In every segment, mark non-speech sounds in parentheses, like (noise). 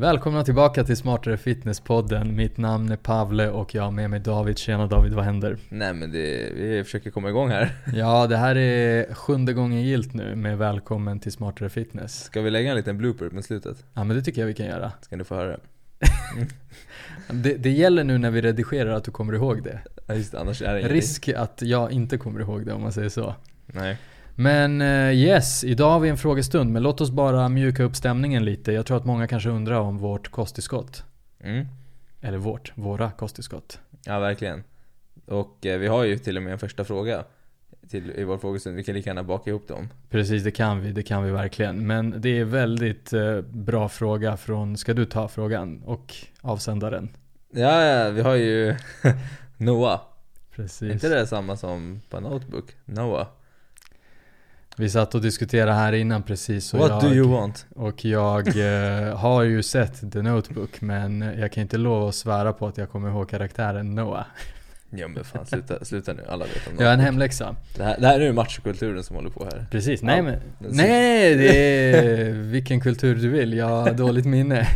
Välkomna tillbaka till Smartare Fitness-podden. Mitt namn är Pavle och jag har med mig David. Tjena David, vad händer? Nej men det, vi försöker komma igång här. (laughs) Ja, det här är sjunde gången gilt nu med välkommen till Smartare Fitness. Ska vi lägga en liten blooper med slutet? Ja, men det tycker jag vi kan göra. Ska du få höra? (laughs) Det, det gäller nu när vi redigerar att du kommer ihåg det. Ja just det, annars är det. Risk att jag inte kommer ihåg det om man säger så. Nej. Men eh, yes, idag har vi en frågestund, men låt oss bara mjuka upp stämningen lite. Jag tror att många kanske undrar om vårt kosttillskott. Mm. Eller vårt, våra kosttillskott. Ja verkligen. Och eh, vi har ju till och med en första fråga till, i vår frågestund. Vi kan lika gärna baka ihop dem. Precis, det kan vi. Det kan vi verkligen. Men det är väldigt eh, bra fråga från, ska du ta frågan och avsändaren? Ja, ja vi har ju (laughs) Noah. Precis. Är inte det samma som på Notebook? Noah. Vi satt och diskuterade här innan precis och What jag, do you want? och jag eh, (laughs) har ju sett The Notebook men jag kan inte lova att svära på att jag kommer ihåg karaktären Noah. Ja men fan sluta, sluta nu, alla vet om Jag har en hemläxa. Det här, det här är ju machokulturen som håller på här. Precis, nej men Nej, det (laughs) är vilken kultur du vill. Jag har dåligt minne. (laughs)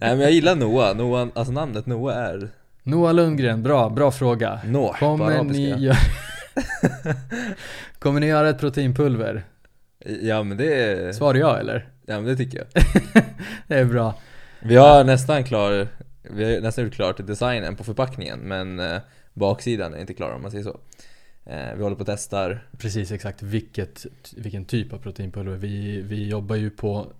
Nej men jag gillar Noah, Noah alltså namnet Noah är Noah Lundgren, bra, bra fråga. Noah på Kommer ni, arabiska. göra, kommer ni göra ett proteinpulver? Ja men det Svar ja eller? ja men det tycker jag. (laughs) Det är bra. Vi har nästan klar, vi har nästan gjort klart designen på förpackningen men eh, baksidan är inte klar om man säger så. Eh, vi håller på och testar. Precis exakt vilket, vilken typ av proteinpulver. Vi, vi jobbar ju på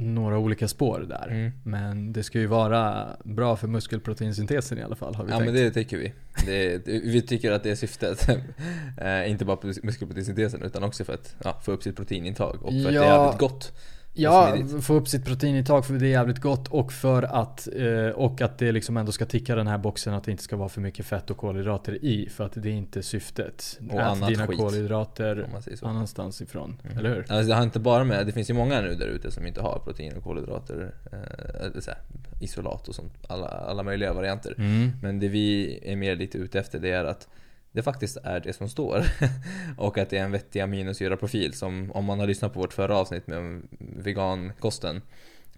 några olika spår där. Mm. Men det ska ju vara bra för muskelproteinsyntesen i alla fall har vi Ja tänkt. men det tycker vi. Det, (laughs) vi tycker att det är syftet. (laughs) eh, inte bara muskelproteinsyntesen utan också för att ja, få upp sitt proteinintag och för att det är Ja. jävligt gott. Ja, få upp sitt proteinintag för det är jävligt gott och för att eh, Och att det liksom ändå ska ticka den här boxen att det inte ska vara för mycket fett och kolhydrater i För att det är inte syftet Och Ät annat dina skit, kolhydrater annanstans ifrån, Mm. eller hur? Alltså det har inte bara med, det finns ju många nu där ute som inte har protein och kolhydrater, eh, så här, isolat och sånt, alla, alla möjliga varianter. Mm. Men det vi är mer lite ute efter det är att det faktiskt är det som står. (laughs) och att det är en vettig aminosyraprofil som om man har lyssnat på vårt förra avsnitt med vegankosten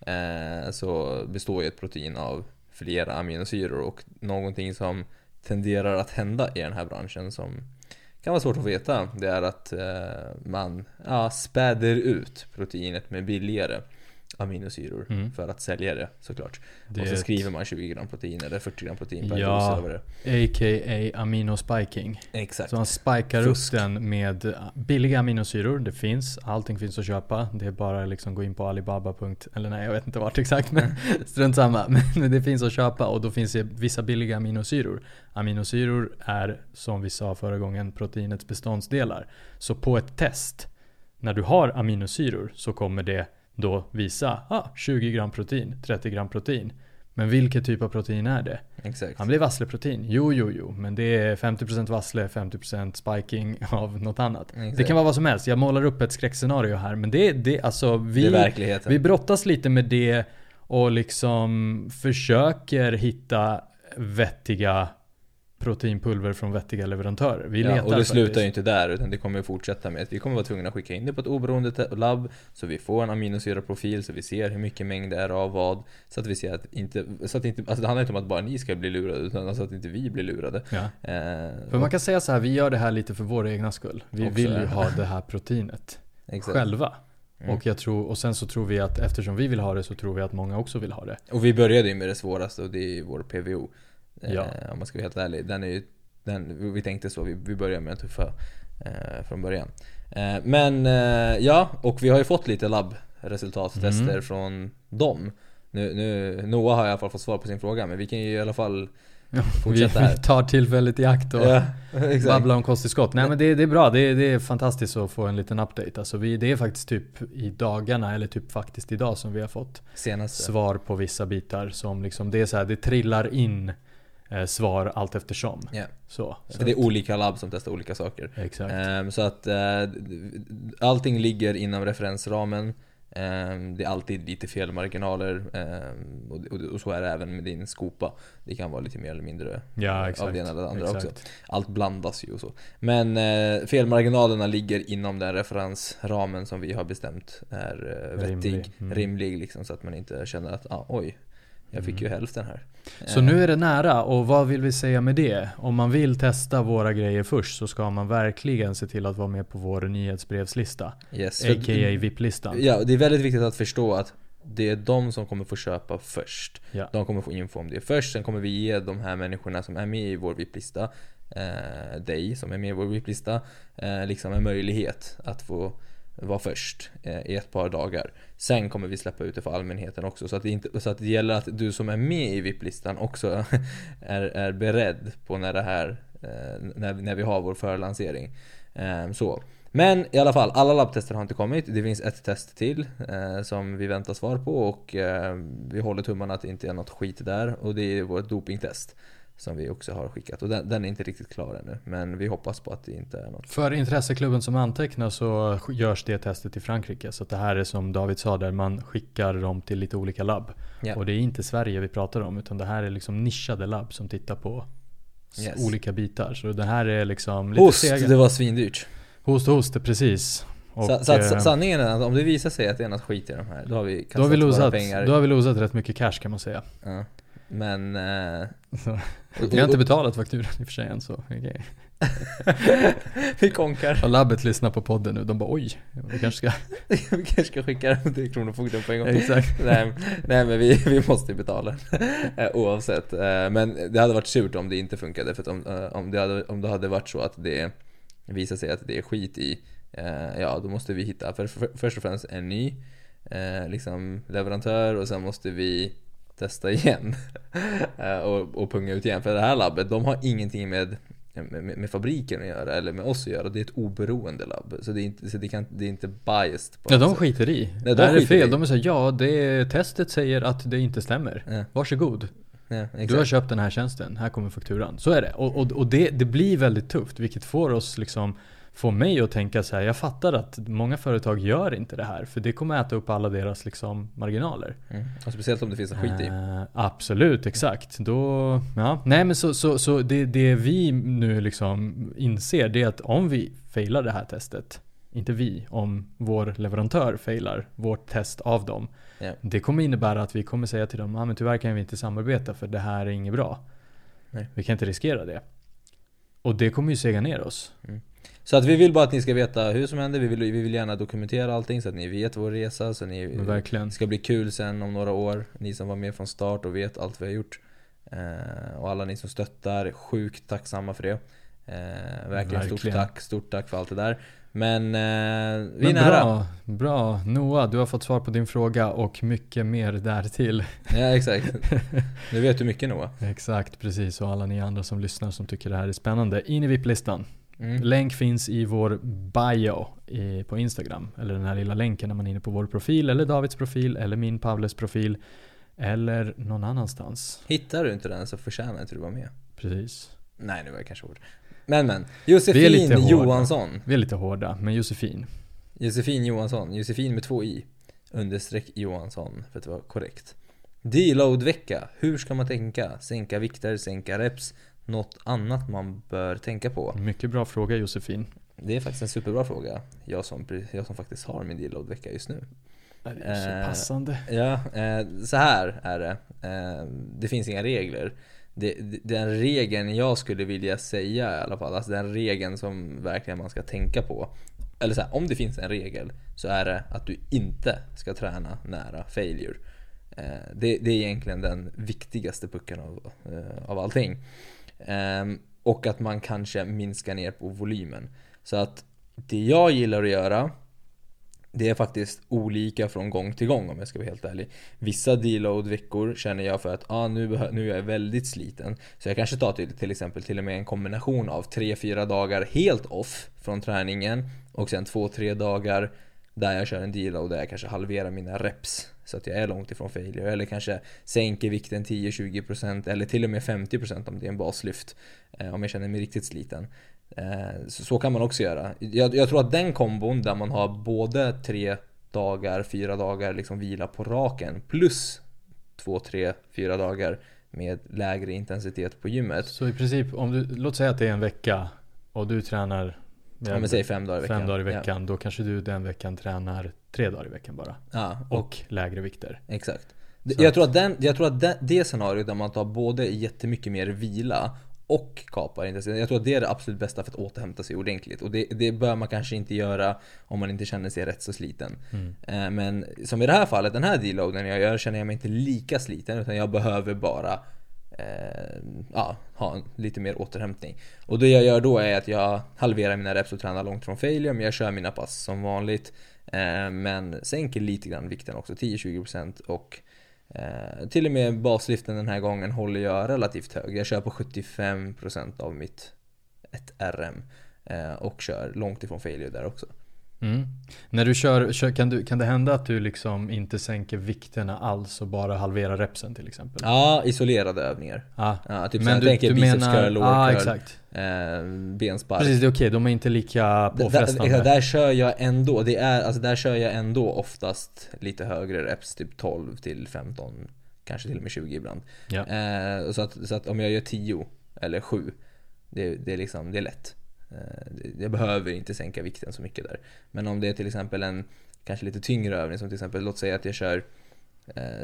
eh, så består ju ett protein av flera aminosyror och någonting som tenderar att hända i den här branschen som kan vara svårt att veta det är att eh, man ja, späder ut proteinet med billigare aminosyror Mm. för att sälja det såklart. Det och så skriver man 20 gram protein eller 40 gram protein per Ja. dos. A.k.a. aminospiking Exakt. Så han spikar Fusk. upp den med billiga aminosyror, det finns, allting finns att köpa. Det är bara liksom gå in på Alibaba. Eller nej, jag vet inte vart exakt men (laughs) strunt samma. Men (laughs) det finns att köpa och då finns det vissa billiga aminosyror. Aminosyror är, som vi sa förra gången, proteinets beståndsdelar. Så på ett test, när du har aminosyror så kommer det då visa ah, 20 gram protein, 30 gram protein. Men vilken typ av protein är det? Exakt. Han blir vassleprotein. Jo, jo, jo. Men det är 50% vassle, 50% spiking (laughs) av något annat. Exakt. Det kan vara vad som helst. Jag målar upp ett skräckscenario här. Men det, det alltså vi, det är verkligheten. vi brottas lite med det och liksom försöker hitta vettiga proteinpulver från vettiga leverantörer. Vi letar ja, och det slutar faktiskt. ju inte där utan det kommer ju fortsätta med att vi kommer vara tvungna att skicka in det på ett oberoende labb så vi får en aminosyraprofil så vi ser hur mycket mängd det är av vad så att vi ser att inte, så att inte, alltså det handlar inte om att bara ni ska bli lurade utan alltså att inte vi blir lurade. Ja. Eh, För man kan säga så här, vi gör det här lite för vår egna skull. Vi Också, vill ju ha det här proteinet (laughs) själva. Mm. Och, jag tror, och sen så tror vi att eftersom vi vill ha det så tror vi att många också vill ha det. Och vi började ju med det svåraste och det är ju vår PVO. Eh, Ja. Om man ska vara helt ärlig. Den är ju, den, vi tänkte så, vi, vi började med den tuffa eh, från början. Eh, men eh, ja, och vi har ju fått lite labbresultattester Mm. från dem. Nu, nu, Noah har i alla fall fått svar på sin fråga, men vi kan ju i alla fall Vi, fortsätta här. vi tar tillfället i akt och Ja, (laughs) exakt. babblar om kosttillskott. Nej men det, det är bra, det är, det är fantastiskt att få en liten update. Alltså vi, det är faktiskt typ i dagarna, eller typ faktiskt idag som vi har fått Senaste. svar på vissa bitar som liksom, det är så här, det trillar in eh, svar allt eftersom. Ja. Så. så Så det är olika labb som testar olika saker. Exakt. Ehm, så att eh, allting ligger inom referensramen. Ehm, Det är alltid lite felmarginaler ehm, och, och, och så är det även med din skopa. Det kan vara lite mer eller mindre Ja, av exakt. det ena eller det andra exakt. också. Allt blandas ju och så. Men eh, felmarginalerna ligger inom den referensramen som vi har bestämt är eh, vettig, Rimlig. rimlig, Mm. liksom, så att man inte känner att ah, oj, jag fick ju Mm. hälften här. Så Eh, nu är det nära och vad vill vi säga med det? Om man vill testa våra grejer först så ska man verkligen se till att vara med på vår nyhetsbrevslista. yes, A.k.a. VIP-listan. Ja, det är väldigt viktigt att förstå att det är de som kommer få köpa först. Ja. De kommer få info om det först, sen kommer vi ge de här människorna som är med i vår VIP-lista, eh, dig som är med i vår VIP-lista, eh, liksom en möjlighet att få vara först eh, i ett par dagar. Sen kommer vi släppa ut det för allmänheten också. Så att det, inte, så att det gäller att du som är med i VIP-listan också (laughs) är, är beredd på när det här, eh, när, när vi har vår förlansering. Eh, så. Men i alla fall, alla labbtester har inte kommit. Det finns ett test till eh, som vi väntar svar på och eh, vi håller tummarna att det inte är något skit där. Och det är vårt dopingtest som vi också har skickat. Och den, den är inte riktigt klar ännu. Men vi hoppas på att det inte är något. För intresseklubben som antecknar så görs det testet i Frankrike. Så det här är som David sa där, man skickar dem till lite olika labb. Ja. Och det är inte Sverige vi pratar om utan det här är liksom nischade labb som tittar på Yes. olika bitar. Så det här är liksom lite Host, sega. det var svindyrt. Host, host, precis. Och, så, så att eh, sanningen är att om det visar sig att det är något skit i de här, då har vi kastat då har, vi losat, pengar. då har vi losat rätt mycket cash kan man säga. Ja. Men... Eh, vi har inte betalat fakturan i och för sig än så. okej. (laughs) vi konkar. Och labbet lyssnar på podden nu, de bara oj, vi kanske ska... (laughs) vi kanske ska skicka den till Kronofogden på en gång. Exakt. (laughs) nej, nej men vi, vi måste betala Eh, oavsett. Eh, Men det hade varit surt om det inte funkade för att om, eh, om, det, hade, om det hade varit så att det visar sig att det är skit i Ja då måste vi hitta för, för, först och främst en ny liksom leverantör och sen måste vi testa igen (laughs) Eh, och, och punga ut igen. För det här labbet, de har ingenting med med, med, fabriken att göra eller med oss att göra. Det är ett oberoende labb. Så det är inte, så det kan, det är inte biased på Ja, de skiter i. de det här är fel. i. De såhär, ja, det, testet säger att det inte stämmer. Ja, Varsågod. ja, Du har köpt den här tjänsten, här kommer fakturan. Så är det. Och, och, och det, det blir väldigt tufft, vilket får oss liksom Får mig att tänka så här, jag fattar att många företag gör inte det här, för det kommer äta upp alla deras liksom marginaler. Mm. Och speciellt om det finns en skit i. Eh, absolut, exakt. Då, ja. Nej men så, så, så det, det vi nu liksom inser det är att om vi failar det här testet, inte vi, om vår leverantör failar vårt test av dem. Ja. Det kommer innebära att vi kommer säga till dem, ah, men tyvärr kan vi inte samarbeta för det här är inget bra. Nej. Vi kan inte riskera det. Och det kommer ju sega ner oss. Så att vi vill bara att ni ska veta hur som händer. Vi vill, vi vill gärna dokumentera allting så att ni vet vår resa. Så ni, verkligen. ska bli kul sen om några år. Ni som var med från start och vet allt vi har gjort. Eh, och alla ni som stöttar, sjukt tacksamma för det. Eh, verkligen, stort Verkligen. tack, stort tack för allt det där. Men eh, vi är Men nära. bra, bra. Noah, du har fått svar på din fråga och mycket mer därtill. Ja exakt. Nu vet du mycket Noah. (laughs) Exakt, precis. Och alla ni andra som lyssnar som tycker det här är spännande. In i VIP-listan. Mm. Länk finns i vår bio i, på Instagram. Eller den här lilla länken när man är inne på vår profil, eller Davids profil, eller min Pavles profil. Eller någon annanstans. Hittar du inte den så förtjänar inte du vara med. Precis. Nej nu var jag kanske ord. Men men. Josefin. Johansson. Vi är lite hårda, men Josefin. Josefin Johansson, Josefin med två i Understreck Johansson för att vara korrekt Deload-vecka, hur ska man tänka? Sänka vikter, sänka reps Något annat man bör tänka på? Mycket bra fråga Josefin. Det är faktiskt en superbra fråga. Jag som, jag som faktiskt har min deload-vecka just nu. Det är så Eh, passande. Ja, eh, så här är det. Eh, Det finns inga regler. Det, det- Den regeln jag skulle vilja säga i alla fall, alltså den regeln som verkligen man ska tänka på. Eller så här, om det finns en regel så är det att du inte ska träna nära failure. Eh, det, det är egentligen den viktigaste pucken av, eh, av allting Ehm, och att man kanske minskar ner på volymen Så att det jag gillar att göra det är faktiskt olika från gång till gång om jag ska vara helt ärlig. Vissa deload-veckor känner jag för att ah, nu, nu är jag väldigt sliten. Så jag kanske tar till, till exempel till och med en kombination av 3-4 dagar helt off från träningen och sen 2-3 dagar där jag kör en deload där jag kanske halverar mina reps så att jag är långt ifrån failure. Eller kanske sänker vikten 10-20% eller till och med 50% om det är en baslyft. Eh, om jag känner mig riktigt sliten. Eh, så, så kan man också göra. Jag, jag tror att den kombon där man har både tre dagar, fyra dagar liksom vila på raken plus två, tre, fyra dagar med lägre intensitet på gymmet. Så i princip, om du, låt säga att det är en vecka och du tränar Ja, men säg fem dagar i veckan. fem dagar i veckan. Då kanske du den veckan tränar tre dagar i veckan bara. Ja, och, Och lägre vikter. exakt. Så Jag tror att, den, jag tror att den, det scenariot där man tar både jättemycket mer vila och kapar intensitet. Jag tror att det är det absolut bästa för att återhämta sig ordentligt. Och det, det bör man kanske inte göra om man inte känner sig rätt så sliten. Mm. Eh, Men som i det här fallet, den här deloaden jag gör känner jag mig inte lika sliten utan jag behöver bara Eh, ja, ha lite mer återhämtning. Och det jag gör då är att jag halverar mina reps och tränar långt från failure men jag kör mina pass som vanligt. Eh, men sänker lite grann vikten också, 10-20% och eh, till och med basliften den här gången håller jag relativt hög. Jag kör på 75% av mitt 1 RM eh, och kör långt ifrån failure där också. Mm. När du kör, kör kan, du, kan det hända att du liksom inte sänker vikterna alls och bara halverar repsen till exempel? Ja, isolerade övningar. Ah. Ja, typ Men du, tänker du biceps menar, curl, ah, curl, exakt. eh, benspark. Precis, det är okej. De är inte lika påfrestande. där, där kör jag ändå, det är, alltså där kör jag ändå oftast lite högre reps, typ 12 till 15, kanske till och med 20 ibland. Ja. Eh, så, att, så att om jag gör 10 eller 7, det, det, är liksom, det är lätt. Eh, jag behöver inte sänka vikten så mycket där. Men om det är till exempel en kanske lite tyngre övning, som till exempel, låt säga att jag kör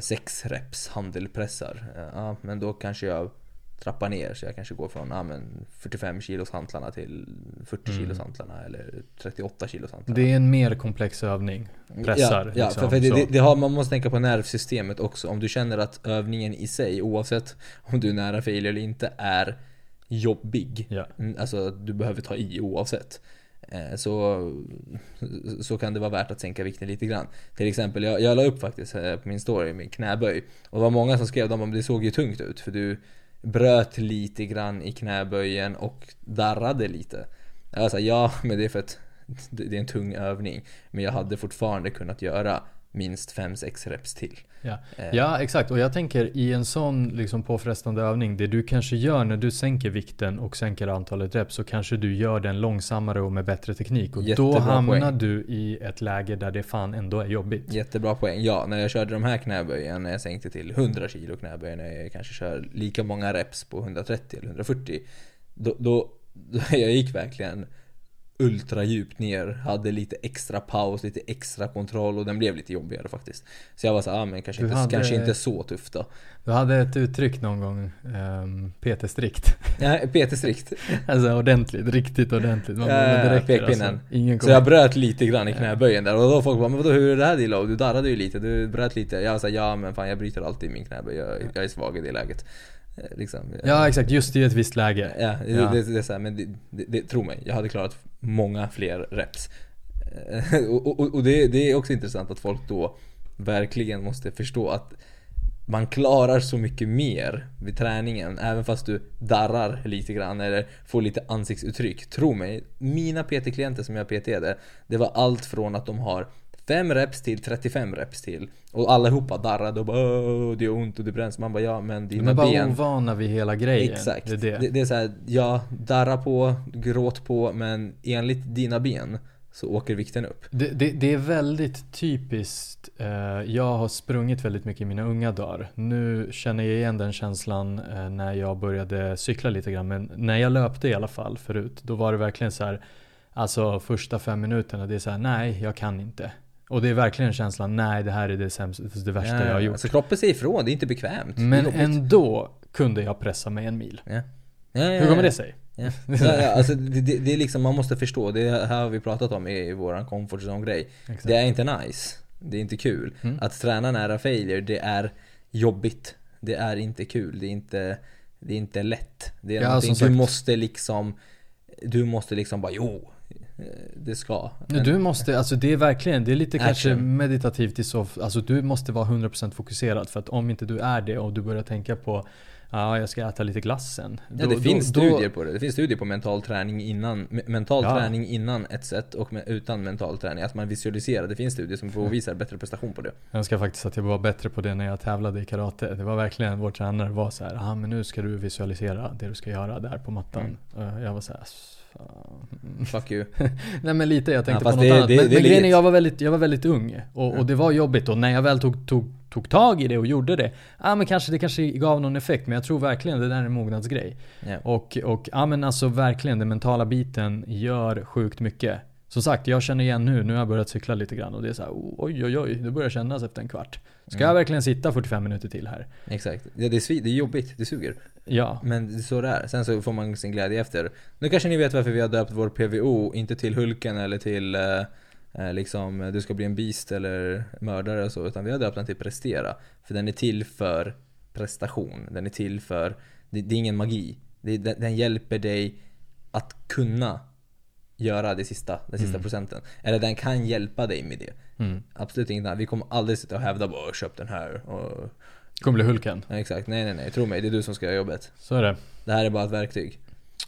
6 reps handelpressar. Eh, ja, men då kanske jag trappar ner så jag kanske går från ja, men 45 kilos hantlarna till 40 Mm. kilos hantlarna eller 38 kilos hantlarna. Det är en mer komplex övning. Pressar. Ja, ja liksom, för, det, det, det har, man måste tänka på nervsystemet också. Om du känner att övningen i sig, oavsett om du är nära failure eller inte, är jobbig. Ja. Mm, Alltså du behöver ta i oavsett. Eh, Så, så kan det vara värt att sänka vikten lite grann. Till exempel, jag, jag la upp faktiskt eh, på min story min knäböj. Och det var många som skrev att det såg ju tungt ut för du bröt lite grann i knäböjen och darrade lite. Jag här, ja men det är för att det är en tung övning. Men jag hade fortfarande kunnat göra minst 5-6 reps till. Ja. Eh, ja, exakt. Och jag tänker i en sån liksom påfrestande övning, det du kanske gör när du sänker vikten och sänker antalet reps, så kanske du gör den långsammare och med bättre teknik. Och då Jättebra hamnar poäng. du i ett läge där det fan ändå är jobbigt. Jättebra poäng. Ja, när jag körde de här knäböjen, när jag sänkte till 100 kilo knäböj, när jag kanske kör lika många reps på 130 eller 140. Då, då, då (laughs) jag gick verkligen ultra djupt ner, hade lite extra paus, lite extra kontroll och den blev lite jobbigare faktiskt. Så jag var så ah, men kanske Du inte, hade- kanske inte så tufft då. Du hade ett uttryck någon gång, um, PT strikt. (laughs) Ja, PT strikt. alltså ordentligt, riktigt ordentligt. Man, Ja, räcker pekpinnen. Alltså. Ingen Så jag bröt lite grann i knäböjen där och då folk bara men vadå hur är det här Dilo? Du darrade ju lite, du bröt lite. Jag sa ja men fan jag bryter alltid min knäböj, jag, jag är svag i det läget. Eh, Liksom. Ja exakt, just i ett visst läge. Ja, Ja. Det, det är så här, men det, det, det, tro mig, jag hade klarat många fler reps. Eh, (laughs) och och, och det, det är också intressant att folk då verkligen måste förstå att man klarar så mycket mer vid träningen, även fast du darrar lite grann eller får lite ansiktsuttryck. Tro mig, mina PT-klienter som jag PTade, det var allt från att de har 5 reps till 35 reps till. Och allihopa darrade och bara "Åh, det gör ont och det bränns. Man bara ja men De dina är bara ben ovana vid hela grejen. Exakt. Det är det. Det, det är så här, ja, darra på, gråt på, men enligt dina ben så åker vikten upp. Det, det, det är väldigt typiskt. Eh, jag har sprungit väldigt mycket i mina unga dagar. Nu känner jag igen den känslan eh, när jag började cykla lite grann. Men när jag löpte i alla fall förut, då var det verkligen så här. Alltså första fem minuterna, det är så här, nej jag kan inte. Och det är verkligen känslan, nej det här är det, sämsta, det värsta jag har gjort. Alltså kroppen säger ifrån, det är inte bekvämt. Men ändå kunde jag pressa mig en mil. Ja. Ja, ja, Hur kommer ja. det sig? Ja. (laughs) Ja, ja, alltså det, det, det är liksom, man måste förstå, det här har vi pratat om i, i våran comfort zone grej. Exakt. Det är inte nice. Det är inte kul. Mm. Att träna nära failure, det är jobbigt. Det är inte kul. Det är inte, det är inte lätt. Det är Ja, någonting du måste liksom Du måste liksom bara jo Det ska. Men du måste, alltså det är verkligen, det är lite kanske Action. meditativt i så Alltså du måste vara 100% fokuserad för att om inte du är det och du börjar tänka på Ja, jag ska äta lite glass sen. Ja, det finns studier på det. Det finns studier på mental träning innan me- Mental Ja. träning innan ett sätt och med, utan mental träning. Att man visualiserar. Det finns studier som påvisar bättre prestation på det. Jag önskar faktiskt att jag var bättre på det när jag tävlade i karate. Det var verkligen, vår tränare var så här, ah, men nu ska du visualisera det du ska göra där på mattan. Mm. Och Jag var så här, Fuck you. (laughs) Nej men lite, jag tänkte Ja, på något det- annat. det- men det men grejen är, jag var väldigt, jag var väldigt ung. Och, och det var jobbigt. Och när jag väl tog, tog, tog tag i det och gjorde det. Ja men kanske det kanske gav någon effekt. Men jag tror verkligen det där är en mognadsgrej. Ja. Och, och ja men alltså verkligen, den mentala biten gör sjukt mycket. Som sagt, jag känner igen nu, nu har jag börjat cykla lite grann och det är så här, oj oj oj, det börjar kännas efter en kvart. Ska Mm. jag verkligen sitta 45 minuter till här? Exakt. Ja, det, är det är jobbigt, det suger. Ja. Men det är så det är. Sen så får man sin glädje efter. Nu kanske ni vet varför vi har döpt vår PVO, inte till Hulken eller till eh, eh, liksom, du ska bli en beast eller mördare och så, utan vi har döpt den till Prestera. För den är till för prestation. Den är till för, det, det är ingen magi. Det, den, den hjälper dig att kunna göra det sista, den sista procenten. Eller den kan hjälpa dig med det. Mm. Absolut inget annat. Vi kommer aldrig sitta och hävda bara köp den här och... Kommer bli Hulken. Ja, exakt, nej nej nej, tro mig, det är du som ska göra jobbet. Så är det. Det här är bara ett verktyg.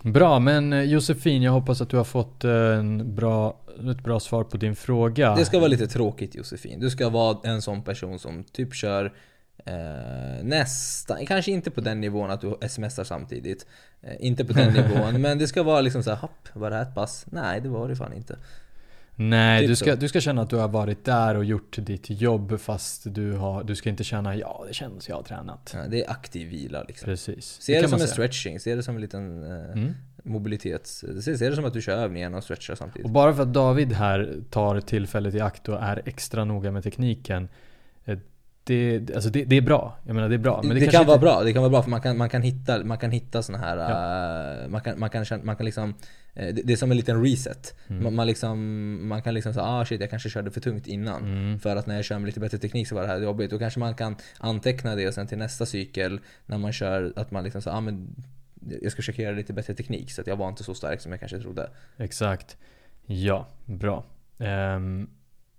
Bra, men eh, Josefin, jag hoppas att du har fått eh, en bra, ett bra svar på din fråga. Det ska vara lite tråkigt Josefin. Du ska vara en sån person som typ kör eh, nästan, kanske inte på den nivån att du smsar samtidigt. Eh, inte på den (laughs) nivån, men det ska vara liksom så här, hopp, var det här ett pass? Nej, det var det fan inte. Nej, Typ du, ska, så. du ska känna att du har varit där och gjort ditt jobb fast du, har, du ska inte känna ja, det känns jag har tränat. Ja, det är aktiv vila liksom. Precis. Se det, kan som en säga. stretching, se det som en liten eh, Mm. mobilitets... Se, se det som att du kör övningen och stretchar Och samtidigt. bara för att David här tar tillfället i akt och är extra noga med tekniken. Det, alltså det, det är bra. Jag menar det är bra. Men det, det, kan vara inte- bra, det kan vara bra för man kan, man kan hitta, man kan hitta såna här, Ja. eh, man, kan, man, kan, man kan liksom eh, det, är som en liten reset. Mm. Man, man, liksom, man kan liksom säga ah shit jag kanske körde för tungt innan. Mm. För att när jag kör med lite bättre teknik så var det här jobbigt. Då kanske man kan anteckna det och sen till nästa cykel när man kör att man liksom säger ah men jag ska försöka göra lite bättre teknik så att jag var inte så stark som jag kanske trodde. Exakt. Ja, bra. Um,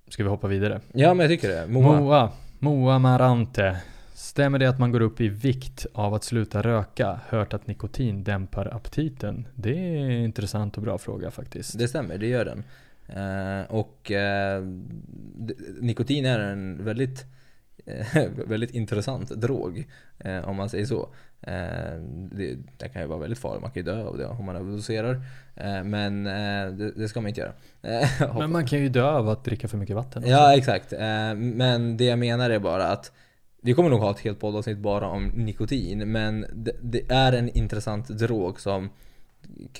ska vi hoppa vidare? Ja men jag tycker det. Moa. Moa, Moa Marante. Stämmer det att man går upp i vikt av att sluta röka? Hört att nikotin dämpar aptiten? Det är en intressant och bra fråga faktiskt. Det stämmer, det gör den. Eh, och eh, nikotin är en väldigt, eh, (laughs) väldigt intressant drog. Eh, om man säger så. Eh, det, det kan ju vara väldigt farligt, man kan ju dö av det om man överdoserar. Eh, men eh, det, det ska man inte göra. (laughs) Men man kan ju dö av att dricka för mycket vatten. också. Ja, exakt. Men det jag menar är bara att vi kommer nog ha ett helt poddavsnitt bara om nikotin, men det, det är en intressant drog som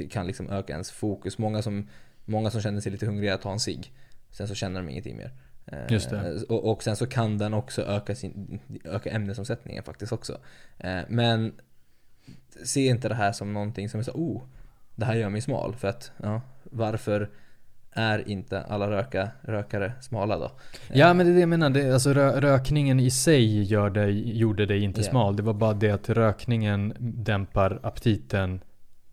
kan liksom öka ens fokus. Många som, många som känner sig lite hungriga tar en cigg, sen så känner de ingenting mer. Eh, Just det. Och, och sen så kan den också öka, sin, öka ämnesomsättningen faktiskt också. Eh, Men se inte det här som någonting som är så oh, det här gör mig smal. För att, ja, varför är inte alla röka, rökare smala då? Ja men det är det jag menar, det, alltså rö, rökningen i sig gör dig, gjorde dig inte Ja. smal. Det var bara det att rökningen dämpar aptiten,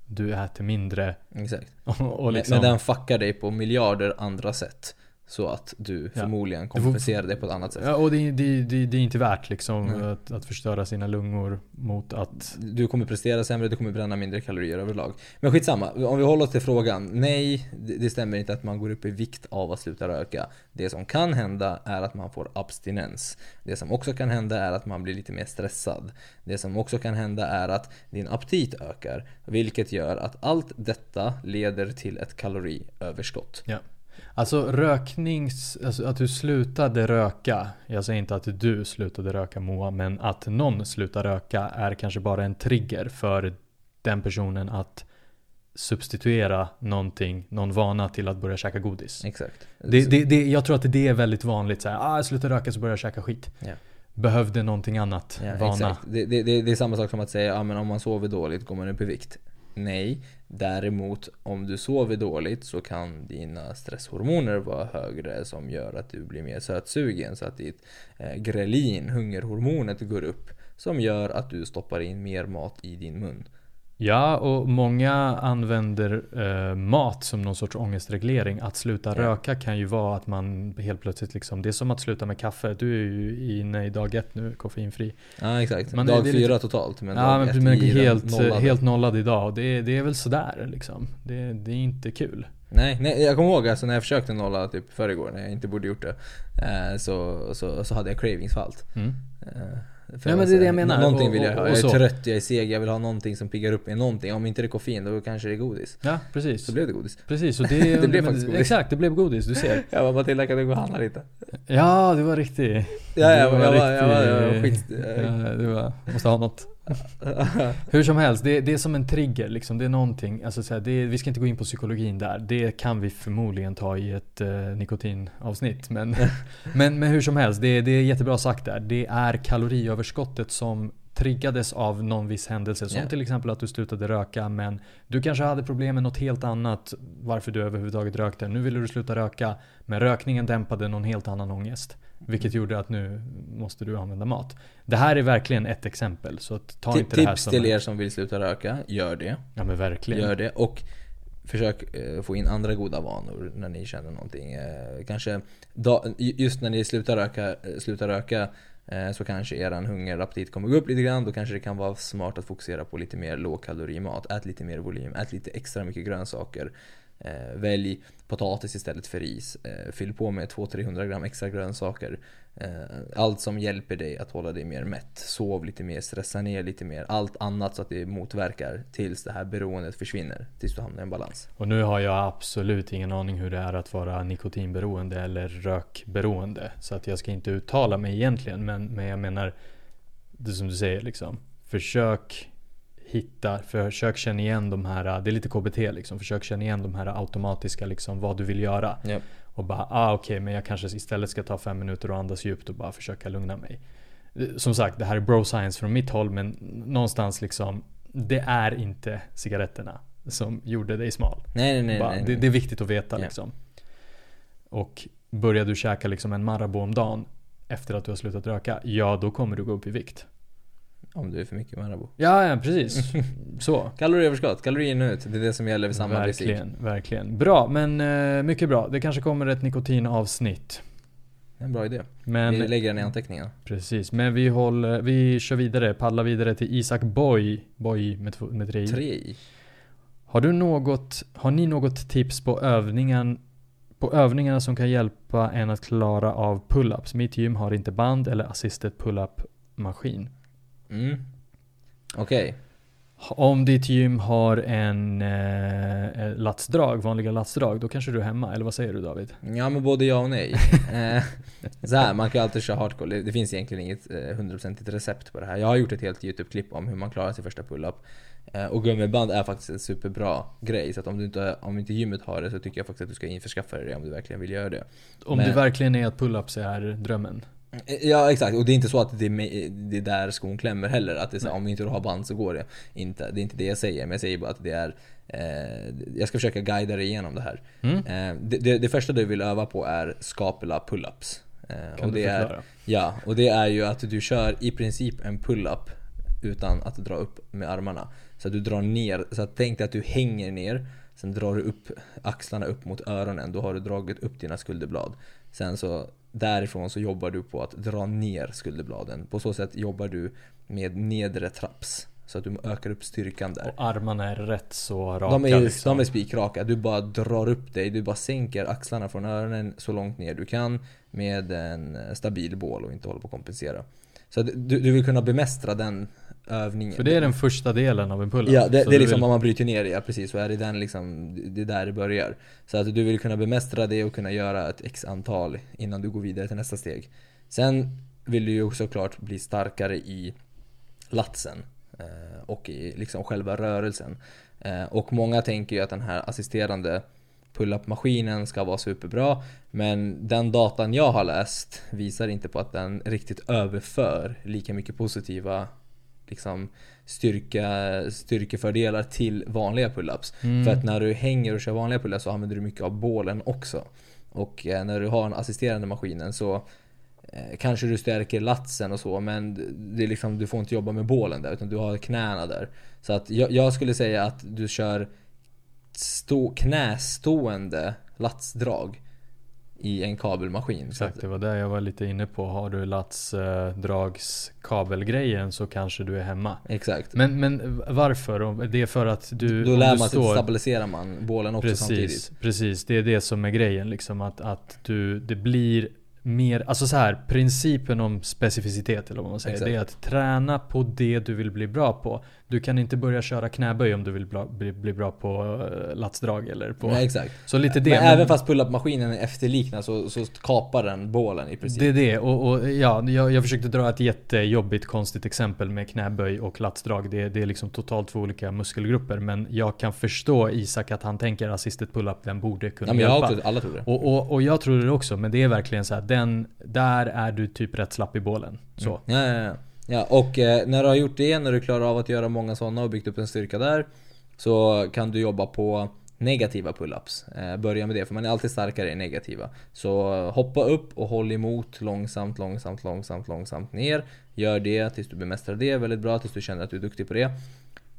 du äter mindre Exakt. och, (laughs) och Men- liksom... Men den fuckar dig på miljarder andra sätt. Så att du Ja. förmodligen får- kompenserar det på ett annat sätt. Ja, och det, det, det, det är inte värt liksom att, att förstöra sina lungor mot att... Du kommer prestera sämre, du kommer bränna mindre kalorier överlag. Men skitsamma, om vi håller oss till frågan. Nej, det det stämmer inte att man går upp i vikt av att sluta röka. Det som kan hända är att man får abstinens. Det som också kan hända är att man blir lite mer stressad. Det som också kan hända är att din aptit ökar. Vilket gör att allt detta leder till ett kaloriöverskott. Ja. Alltså röknings... Alltså att du slutade röka. Jag säger inte att du slutade röka Moa, men att någon slutar röka är kanske bara en trigger för den personen att substituera någonting, någon vana till att börja käka godis. Exakt. Det, det, det, jag tror att det är väldigt vanligt. Så här, ah, jag slutar röka så börjar jag käka skit. Ja. Behövde någonting annat. Ja, vana. Det, det, är samma sak som att säga, ja men om man sover dåligt går man upp i vikt. Nej, däremot om du sover dåligt så kan dina stresshormoner vara högre som gör att du blir mer sötsugen så att ditt eh, grelin, hungerhormonet, går upp som gör att du stoppar in mer mat i din mun. Ja, och många använder eh, mat som någon sorts ångestreglering. Att sluta Ja. röka kan ju vara att man helt plötsligt liksom, det är som att sluta med kaffe. Du är ju inne i dag ett nu, koffeinfri. Ja exakt, Man- dag är fyra lite- totalt men ja, men, men helt, nollade. helt nollad idag. Det, det är väl sådär liksom. Det, det är inte kul. Nej, nej, jag kommer ihåg alltså när jag försökte nolla typ förrgår när jag inte borde gjort det. Eh, så, så, så hade jag cravings för allt. Mm. Eh, För Ja, men det är det jag menar. Någonting vill jag ha. Jag är trött, jag är seg, jag vill ha någonting som piggar upp mig. Någonting. Om inte det är koffein, då kanske det är godis. Ja, precis. Så blev det godis. Precis, och det, (laughs) Det blev men- faktiskt godis. Exakt, det blev godis, du ser. (laughs) Jag bara, Matilda kan du gå och handla lite? Ja, du var riktig. Ja, jag, Du jag, var, jag, var, jag var skit... Ja, du var, måste ha något. Hur som helst, det, det är som en trigger liksom. Det är någonting. Alltså, så här, det är, vi ska inte gå in på psykologin där. Det kan vi förmodligen ta i ett eh, nikotinavsnitt. Men, (laughs) men, men hur som helst, det, det är jättebra sagt där. Det är kaloriöverskottet som triggades av någon viss händelse. Som Ja. till exempel att du slutade röka men du kanske hade problem med något helt annat varför du överhuvudtaget rökte. Nu ville du sluta röka men rökningen dämpade någon helt annan ångest. Vilket gjorde att nu måste du använda mat. Det här är verkligen ett exempel. Så ta Ti- inte det här som... till en- er som vill sluta röka, gör det. Ja men verkligen. Gör det. Och försök eh, få in andra goda vanor när ni känner någonting. Eh, Kanske just när ni slutar röka, eh, slutar röka så kanske eran hunger och aptit kommer gå upp lite grann. Då kanske det kan vara smart att fokusera på lite mer lågkalorimat. Ät lite mer volym, ät lite extra mycket grönsaker. Eh, välj potatis istället för ris. Eh, fyll på med 200-300 gram extra grönsaker. Eh, allt som hjälper dig att hålla dig mer mätt. Sov lite mer, stressa ner lite mer. Allt annat så att det motverkar tills det här beroendet försvinner. Tills du hamnar i en balans. Och nu har jag absolut ingen aning hur det är att vara nikotinberoende eller rökberoende. Så att jag ska inte uttala mig egentligen. Men, men jag menar, det som du säger liksom. Försök hitta, försök känna igen de här, det är lite KBT liksom. Försök känna igen de här automatiska liksom vad du vill göra. Ja. Och bara, ah okej men jag kanske istället ska ta fem minuter och andas djupt och bara försöka lugna mig. Som sagt, det här är bro science från mitt håll men någonstans liksom, det är inte cigaretterna som gjorde dig smal. Nej, nej, nej. Bara, nej, det, nej. det är viktigt att veta Ja. liksom. Och börjar du käka liksom en Marabou om dagen efter att du har slutat röka, ja då kommer du gå upp i vikt. Om du är för mycket Marabou. Ja, ja precis. (laughs) Så. Kaloriöverskott, kalorier in och ut. Det är det som gäller vid samma. Verkligen, verkligen. Bra, men eh, mycket bra. Det kanske kommer ett nikotinavsnitt. En bra idé. Men Vi lägger den i anteckningarna. Precis, men vi, håller, vi kör vidare, paddlar vidare till Isak Boy, Boy med, två- med tre i. Tre i. Har du något, har ni något tips på övningen på övningarna som kan hjälpa en att klara av pull-ups? Mitt gym har inte band eller assisted pull-up maskin. Mm. Okej. Om ditt gym har en eh, latsdrag, vanliga latsdrag, då kanske du är hemma. Eller vad säger du David? Ja men både ja och nej. (laughs) Eh, så här, man kan ju alltid köra hardcore. Det- finns egentligen inget eh, hundraprocentigt recept på det här. Jag har gjort ett helt YouTube-klipp om hur man klarar sin första pull-up. Eh, Och gummiband är faktiskt en superbra grej. Så att om, du inte, om inte gymmet har det så tycker jag faktiskt att du ska införskaffa det om du verkligen vill göra det. Om Men- det verkligen är att pull-ups är drömmen. Eh, Ja exakt, och det är inte så att det är, det är där skon klämmer heller. Att det är så, här, om inte du har band så går det inte. Det är inte det jag säger, men jag säger bara att det är... Eh, jag ska försöka guida dig igenom det här. Mm? Eh, det, det, det första du vill öva på är skapela pull-ups. Eh, Kan och du det är, förklara? Ja, och det är ju att du kör i princip en pull-up utan att dra upp med armarna. Så att du drar ner, så att tänk dig att du hänger ner, sen drar du upp axlarna upp mot öronen, då har du dragit upp dina skulderblad. Sen så därifrån så jobbar du på att dra ner skulderbladen. På så sätt jobbar du med nedre traps. Så att du ökar upp styrkan där. Och armarna är rätt så raka De är, liksom. de är spikraka. Du bara drar upp dig, du bara sänker axlarna från öronen så långt ner du kan med en stabil bål och inte hålla på att kompensera. Så att du, du vill kunna bemästra den övningen. För det är den första delen av en pull-up. Ja, det, det är liksom vill- om man bryter ner det, ja precis. Så är det den liksom, det är där det börjar. Så att du vill kunna bemästra det och kunna göra ett x antal innan du går vidare till nästa steg. Sen vill du ju såklart bli starkare i latsen eh, och i liksom själva rörelsen. Eh, och många tänker ju att den här assisterande pull-up-maskinen ska vara superbra. Men den datan jag har läst visar inte på att den riktigt överför lika mycket positiva liksom, styrka, styrkefördelar till vanliga pull-ups. Mm. För att när du hänger och kör vanliga pull-ups så använder du mycket av bålen också. Och eh, när du har den assisterande maskinen så eh, kanske du stärker latsen och så men det är liksom, du får inte jobba med bålen där utan du har knäna där. Så att jag, jag skulle säga att du kör stå, knästående latsdrag i en kabelmaskin. Exakt, det var där jag var lite inne på. Har du latsdragskabelgrejen så kanske du är hemma. exakt. Men, men varför? Det är för att du... Då lär du man sig, stabiliserar man bålen också Precis, samtidigt. precis. Det är det som är grejen liksom. Att, att du, det blir mer, alltså så här, principen om specificitet eller vad man säger. Exakt. Det är att träna på det du vill bli bra på. Du kan inte börja köra knäböj om du vill bra, bli, bli bra på uh, latsdrag eller på... Nej, exakt. Så lite det. men, men- även fast pull-up-maskinen är efterliknad så, så kapar den bålen i princip. Det är det. Och, och ja, jag, jag försökte dra ett jättejobbigt konstigt exempel med knäböj och latsdrag. Det, det är liksom totalt två olika muskelgrupper. Men jag kan förstå Isak att han tänker assisted pull-up, den borde kunna ja, men jag hjälpa. också, alla tror det. Och, och, och jag tror det också, men det är verkligen så här, den, där är du typ rätt slapp i bålen. Så. Ja, ja, ja ja och eh, när du har gjort det, när du klarar av att göra många sådana och byggt upp en styrka där Så kan du jobba på negativa pull-ups. Eh, börja med det, för man är alltid starkare i negativa. Så hoppa upp och håll emot långsamt, långsamt, långsamt, långsamt ner. Gör det tills du bemästrar det väldigt bra, tills du känner att du är duktig på det.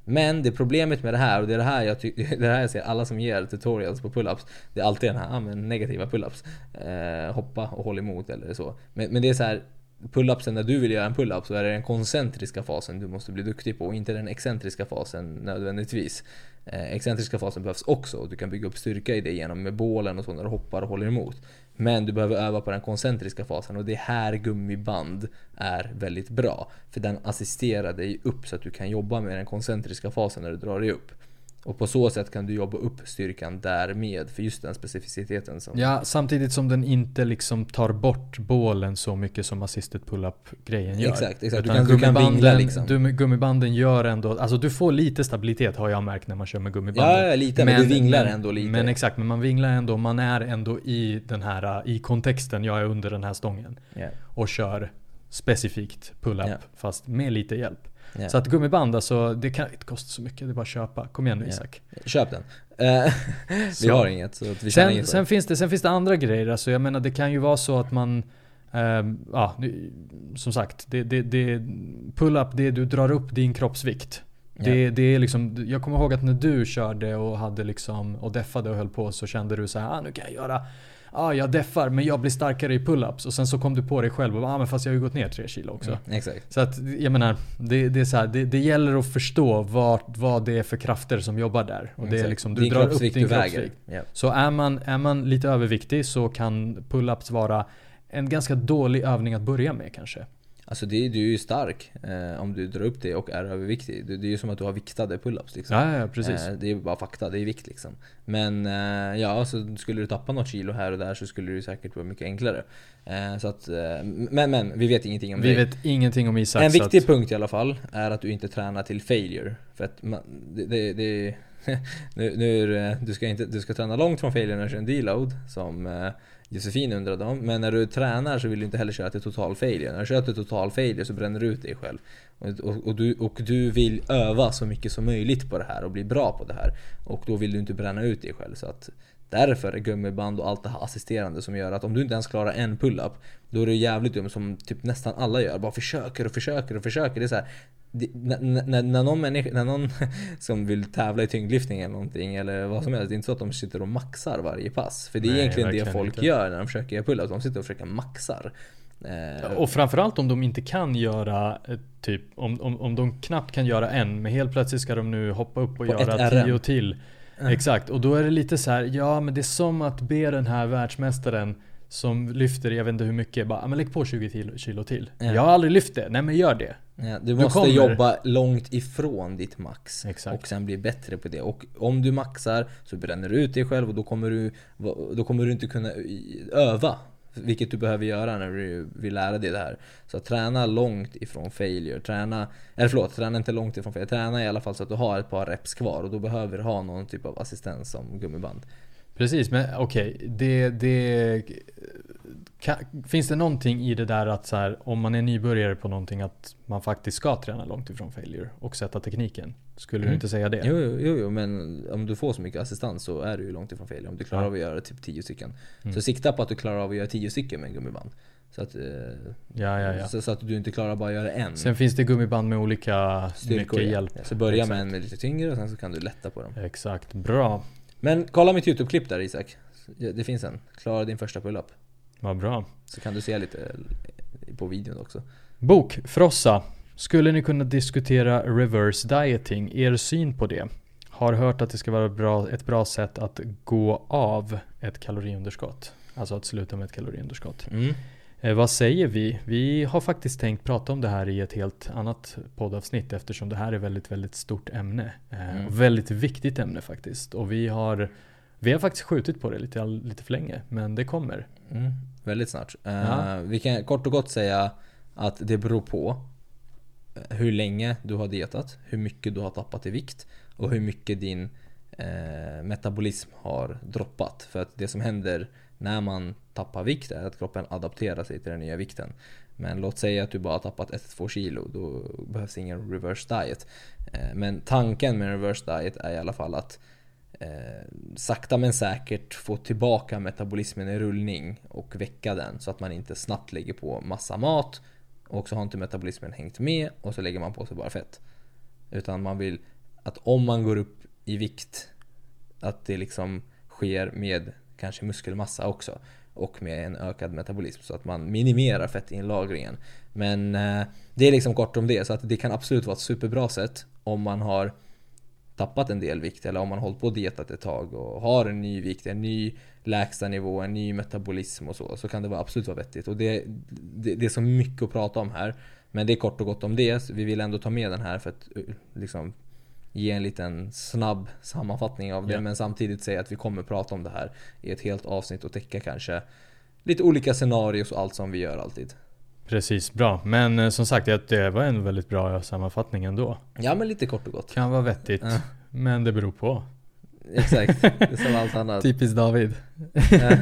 Men det problemet med det här, och det är det här jag, ty- (laughs) det här jag ser alla som ger tutorials på pull-ups Det är alltid den här, ah, men negativa pull-ups eh, Hoppa och håll emot eller så Men, men det är så här Pull-upsen när du vill göra en pull-up så är det den koncentriska fasen du måste bli duktig på och inte den excentriska fasen nödvändigtvis. Eh, Excentriska fasen behövs också och du kan bygga upp styrka i det genom med bålen och så när du hoppar och håller emot. Men du behöver öva på den koncentriska fasen och det är här gummiband är väldigt bra. För den assisterar dig upp så att du kan jobba med den koncentriska fasen när du drar dig upp och på så sätt kan du jobba upp styrkan därmed för just den specificiteten som... Ja, samtidigt som den inte liksom tar bort bålen så mycket som assisted pull-up grejen gör. Exakt, exakt. Du kan- du kan gummibanden- vingla liksom. Du, gummibanden gör ändå, alltså du får lite stabilitet har jag märkt när man kör med gummibanden. Ja, ja, lite, men du vinglar ändå lite. Men exakt, men man vinglar ändå, man är ändå i den här, i kontexten, jag är under den här stången. Ja. Och kör specifikt pull-up, Ja. fast med lite hjälp. Ja. Så att gummiband alltså, det kan inte kosta så mycket, det är bara att köpa. Kom igen nu. Isak. Köp den. Eh, (laughs) vi har inget så vi Sen, inget sen, finns det, sen finns det andra grejer. Alltså jag menar det kan ju vara så att man... ehm, ja, som sagt. Det, det, det, pull-up, det du drar upp din kroppsvikt. Det, det är liksom, jag kommer ihåg att när du körde och hade liksom och deffade och höll på så kände du så här, ah, nu kan jag göra Ja, jag deffar men jag blir starkare i pull-ups och sen så kom du på dig själv och bara, ah, men fast jag har ju gått ner 3 kilo också. Mm, exakt. Så att jag menar, det, det är så här, det, det gäller att förstå vad, vad det är för krafter som jobbar där. Och det är liksom, du din drar upp din du väger. kroppsvikt. Ja. Så är man, är man lite överviktig så kan pull-ups vara en ganska dålig övning att börja med kanske. Alltså det, du är ju stark eh, om du drar upp det och är överviktig. Det, det är ju som att du har viktade pull-ups liksom. Ja, ja precis. Eh, det är bara fakta, det är vikt liksom. Men eh, ja, så skulle du tappa något kilo här och där så skulle det säkert vara mycket enklare. Eh, så att, eh, men men, vi vet ingenting om Vi det. vet ingenting om Isak. En viktig att, punkt i alla fall är att du inte tränar till failure. För att man, det, det, det (laughs) nu, nu du, ska inte, du ska träna långt från failure när du kör en deload som eh, Josefin undrade om. Men när du tränar så vill du inte heller köra till total failure. När du kör till total failure så bränner du ut dig själv. Och, och, och, du, och du vill öva så mycket som möjligt på det här och bli bra på det här. Och då vill du inte bränna ut dig själv. Så att Därför är gummiband och allt det här assisterande som gör att om du inte ens klarar en pull-up Då är det jävligt dumt som typ nästan alla gör. Bara försöker och försöker och försöker. Det är så här, när, när, någon människa, när någon (laughs) som vill tävla i tyngdlyftning eller någonting eller vad som helst. Det är inte så att de sitter och maxar varje pass. För det är Nej, egentligen det folk inte. gör när de försöker göra pull-ups. De sitter och försöker maxar. Eh, och framförallt om de inte kan göra eh, typ, om, om, om de knappt kan göra en, men helt plötsligt ska de nu hoppa upp och På göra tio till. Exakt, och då är det lite så här, ja men det är som att be den här världsmästaren som lyfter, jag vet inte hur mycket, bara "Ah, men lägg på 20 kilo, kilo till. Ja. Jag har aldrig lyft det, nej men gör det. Ja, du Du måste kommer- jobba långt ifrån ditt max. Exakt. Och sen bli bättre på det. Och om du maxar så bränner du ut dig själv och då kommer du, då kommer du inte kunna öva. Vilket du behöver göra när du vill lära dig det här. Så träna långt ifrån failure. Träna, eller förlåt, träna inte långt ifrån failure. Träna i alla fall så att du har ett par reps kvar. Och då behöver du ha någon typ av assistens som gummiband. Precis, men okej. det, det, kan, finns det någonting i det där att så här, om man är nybörjare på någonting att man faktiskt ska träna långt ifrån failure och sätta tekniken? Skulle du Mm. inte säga det? Jo, jo, jo, men om du får så mycket assistans så är du ju långt ifrån failure. Om du klarar Ja. av att göra typ 10 stycken. Mm. Så sikta på att du klarar av att göra 10 stycken med gummiband. Så att, eh, Ja, ja, ja. Så, så att du inte klarar bara att göra en. Sen finns det gummiband med olika Styrkor, mycket hjälp. Så börja Exakt. med en med lite tyngre och sen så kan du lätta på dem. Exakt, bra. Men kolla mitt YouTube-klipp där Isak. Det finns en. Klara din första pull-up. Vad bra. Så kan du se lite på videon också. Bok, Frossa. Skulle ni kunna diskutera reverse dieting? Er syn på det? Har hört att det ska vara bra, ett bra sätt att gå av ett kaloriunderskott. Alltså att sluta med ett kaloriunderskott. Mm. Eh, vad säger vi? Vi har faktiskt tänkt prata om det här i ett helt annat poddavsnitt eftersom det här är väldigt, väldigt stort ämne. Eh, Mm. och väldigt viktigt ämne faktiskt. Och vi har, vi har faktiskt skjutit på det lite, lite för länge, men det kommer. Mm, väldigt snart. Eh, Ja. Vi kan kort och gott säga att det beror på hur länge du har dietat, hur mycket du har tappat i vikt och hur mycket din eh, metabolism har droppat. För att det som händer när man tappa vikt är att kroppen adapterar sig till den nya vikten. Men låt säga att du bara tappat 1-2 kilo, då behövs ingen reverse diet. Eh, men tanken med reverse diet är i alla fall att eh, sakta men säkert få tillbaka metabolismen i rullning och väcka den så att man inte snabbt lägger på massa mat och så har inte metabolismen hängt med och så lägger man på sig bara fett. Utan man vill att om man går upp i vikt att det liksom sker med kanske muskelmassa också och med en ökad metabolism så att man minimerar fettinlagringen. Men eh, det är liksom kort om det så att det kan absolut vara ett superbra sätt om man har tappat en del vikt eller om man hållit på och dietat ett tag och har en ny vikt, en ny lägstanivå, en ny metabolism och så, så kan det vara absolut vara vettigt. Och det, det, det är så mycket att prata om här. Men det är kort och gott om det. Så vi vill ändå ta med den här för att eh, liksom ge en liten snabb sammanfattning av det. Ja. Men samtidigt säga att vi kommer prata om det här i ett helt avsnitt och täcka kanske lite olika scenarios och allt som vi gör alltid. Precis, bra. Men eh, som sagt, det- var en väldigt bra sammanfattning ändå. Ja men lite kort och gott. Kan vara vettigt, Ja. men det beror på. Exakt, det är som allt annat. (laughs) Typiskt David. (laughs)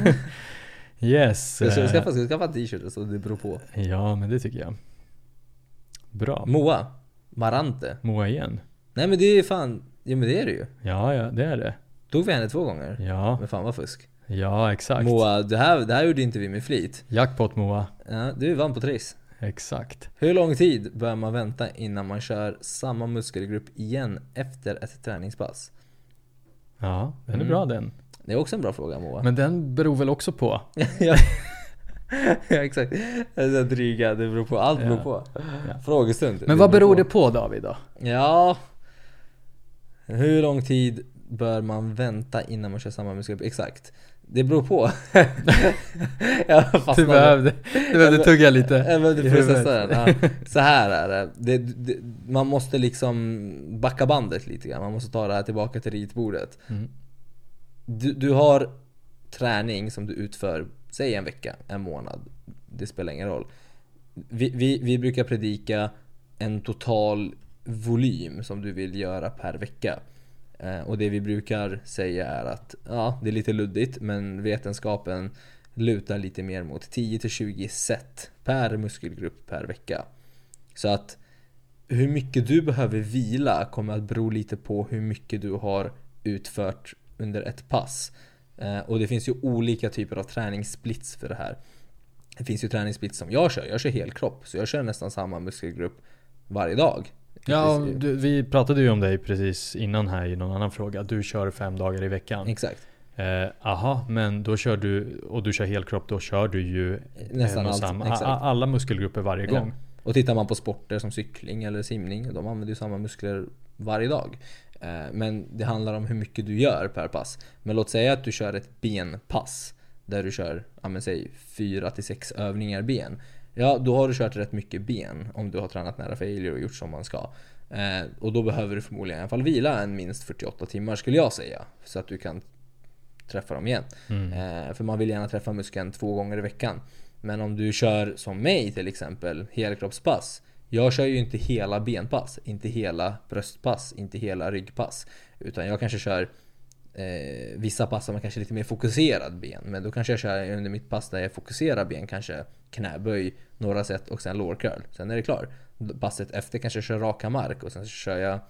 Yes. Jag ska eh, skaffa, ska skaffa en t-shirt så det beror på. Ja, men det tycker jag. Bra. Moa. Marante. Moa igen. Nej men det är fan, ja men det är det ju. Ja, ja, det är det. Tog vi henne två gånger? Ja, Men fan vad fusk. ja exakt. Moa, det här, det här gjorde inte vi med flit. Jackpot Moa. Ja, du vann på Triss. Exakt. Hur lång tid bör man vänta innan man kör samma muskelgrupp igen efter ett träningspass? Ja, den är Mm. bra den. Det är också en bra fråga Moa. Men den beror väl också på. (laughs) ja. ja exakt. Det är så dryga, det beror på. Allt beror Ja. på. Ja. Frågestund. Men vad beror det på David då? Ja. Hur lång tid bör man vänta innan man kör samma muskelgrupp? Exakt. Det beror på. (laughs) Du behövde, du behövde tugga lite. Jag behövde processa den. Ja. Så här är det. Det, det. Man måste liksom backa bandet lite grann. Man måste ta det här tillbaka till ritbordet. Mm. Du, du har träning som du utför, säg en vecka, en månad. Det spelar ingen roll. Vi, vi, vi brukar predika en total volym som du vill göra per vecka. Eh, och det vi brukar säga är att, ja, det är lite luddigt, men vetenskapen lutar lite mer mot 10-20 set per muskelgrupp per vecka. Så att hur mycket du behöver vila kommer att bero lite på hur mycket du har utfört under ett pass. Eh, och det finns ju olika typer av träningssplits för det här. Det finns ju träningssplits som jag kör, jag kör helkropp. Så jag kör nästan samma muskelgrupp varje dag. Ja, du, vi pratade ju om dig precis innan här i någon annan fråga. Du kör fem dagar i veckan. Exakt. Eh, aha, men då kör du, och du kör helkropp, då kör du ju Nästan allt, samma, exakt. alla muskelgrupper varje Ja. gång. Och tittar man på sporter som cykling eller simning, de använder ju samma muskler varje dag. Eh, Men det handlar om hur mycket du gör per pass. Men låt säga att du kör ett benpass. Där du kör, ja men säg 4-6 övningar ben. Ja, då har du kört rätt mycket ben om du har tränat nära failure och gjort som man ska. Eh, och då behöver du förmodligen i alla fall vila en minst 48 timmar skulle jag säga. Så att du kan träffa dem igen. Mm. Eh, för man vill gärna träffa muskeln två gånger i veckan. Men om du kör som mig till exempel, helkroppspass. Jag kör ju inte hela benpass, inte hela bröstpass, inte hela ryggpass. Utan jag kanske kör eh, vissa pass har man kanske lite mer fokuserad ben. Men då kanske jag kör under mitt pass där jag fokuserar ben, kanske knäböj, några set och sen lårcurl. Sen är det klart. Passet efter kanske jag kör raka mark och sen så kör jag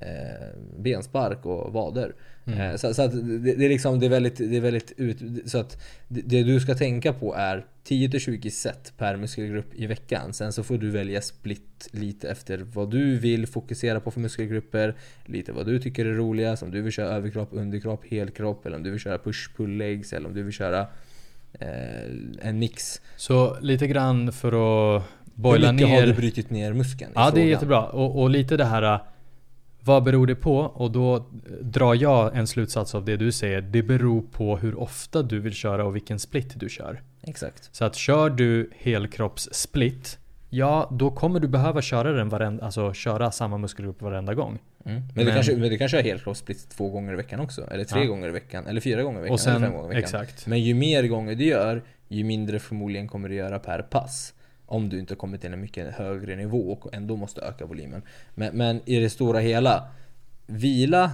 eh, benspark och vader. Eh, så, så att det, det är liksom, det är väldigt, det är väldigt ut, så att det, det du ska tänka på är 10-20 set per muskelgrupp i veckan. Sen så får du välja split lite efter vad du vill fokusera på för muskelgrupper. Lite vad du tycker är roligast. Om du vill köra överkropp, underkropp, helkropp. Eller om du vill köra push-pull legs. Eller om du vill köra eh, en mix. Så lite grann för att boila Hur mycket ner... har du brutit ner muskeln? Ja, det är jättebra. Och, och lite det här... vad beror det på? Och då drar jag en slutsats av det du säger. Det beror på hur ofta du vill köra och vilken split du kör. Exakt. Så att kör du helkroppssplit, ja då kommer du behöva köra den varenda, alltså köra samma muskelgrupp varenda gång. Mm. Men, du Men- kanske, men du kan köra helkroppssplit två gånger i veckan också. Eller tre Ja. gånger i veckan. Eller fyra gånger i veckan. Sen, eller fem gånger i veckan. exakt. Men ju mer gånger du gör, ju mindre förmodligen kommer du göra per pass. Om du inte kommit till en mycket högre nivå och ändå måste öka volymen. Men, men i det stora hela, vila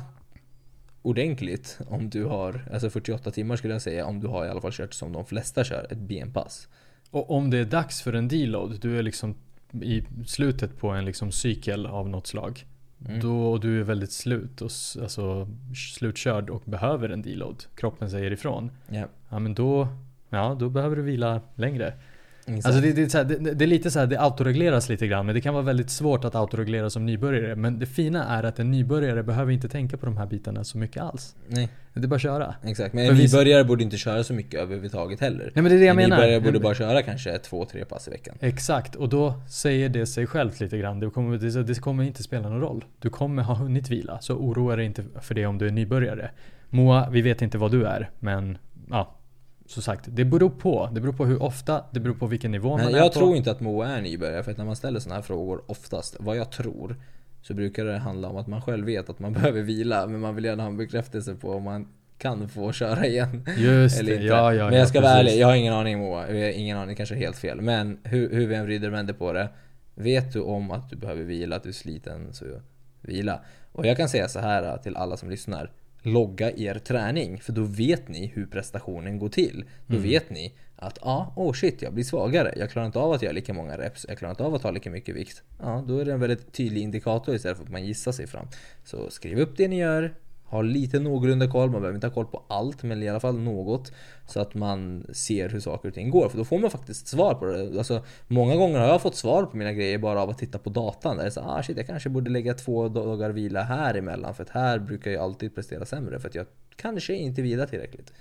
ordentligt om du har, alltså 48 timmar skulle jag säga, om du har i alla fall kört som de flesta kör, ett benpass. Och om det är dags för en deload, du är liksom i slutet på en liksom cykel av något slag. Mm. Då du är väldigt slut och alltså, slutkörd och behöver en deload. Kroppen säger ifrån. Ja. Ja men då, ja, då behöver du vila längre. Exakt. Alltså det, det, är så här, det, det är lite så här, det autoregleras lite grann men det kan vara väldigt svårt att autoreglera som nybörjare. Men det fina är att en nybörjare behöver inte tänka på de här bitarna så mycket alls. Nej, Det är bara att köra. exakt. Men en vi- nybörjare borde inte köra så mycket överhuvudtaget heller. Nej men det är det jag en menar. nybörjare borde bara köra kanske två, tre pass i veckan. Exakt, och då säger det sig självt lite grann. Det kommer, det kommer inte spela någon roll. Du kommer ha hunnit vila, så oroa dig inte för det om du är nybörjare. Moa, vi vet inte vad du är, men ja. Som sagt, det beror på. Det beror på hur ofta, det beror på vilken nivå Men man är jag på. tror inte att Moa är nybörjare, för att när man ställer sådana här frågor oftast, vad jag tror, så brukar det handla om att man själv vet att man (laughs) behöver vila, men man vill gärna ha en bekräftelse på om man kan få köra igen. Just eller inte. ja ja men jag ja, ska vara precis. ärlig, jag har ingen aning Moa. Jag har ingen aning, kanske helt fel. Men hur, hur vi än vrider och vänder på det. Vet du om att du behöver vila, att du är sliten, så vila. Och jag kan säga så här till alla som lyssnar. Logga er träning, för då vet ni hur prestationen går till. Då Mm. vet ni att ja, oh shit, jag blir svagare. Jag klarar inte av att göra lika många reps. Jag klarar inte av att ta lika mycket vikt. Ja, då är det en väldigt tydlig indikator istället för att man gissar sig fram. Så skriv upp det ni gör. Ha lite någorlunda koll. Man behöver inte ha koll på allt, men i alla fall något. Så att man ser hur saker och ting går. För då får man faktiskt svar på det. Alltså, många gånger har jag fått svar på mina grejer bara av att titta på datan. Där det är så, ah shit, jag kanske borde lägga två dagar vila här emellan. För att här brukar jag alltid prestera sämre. För att jag kanske inte vilar tillräckligt.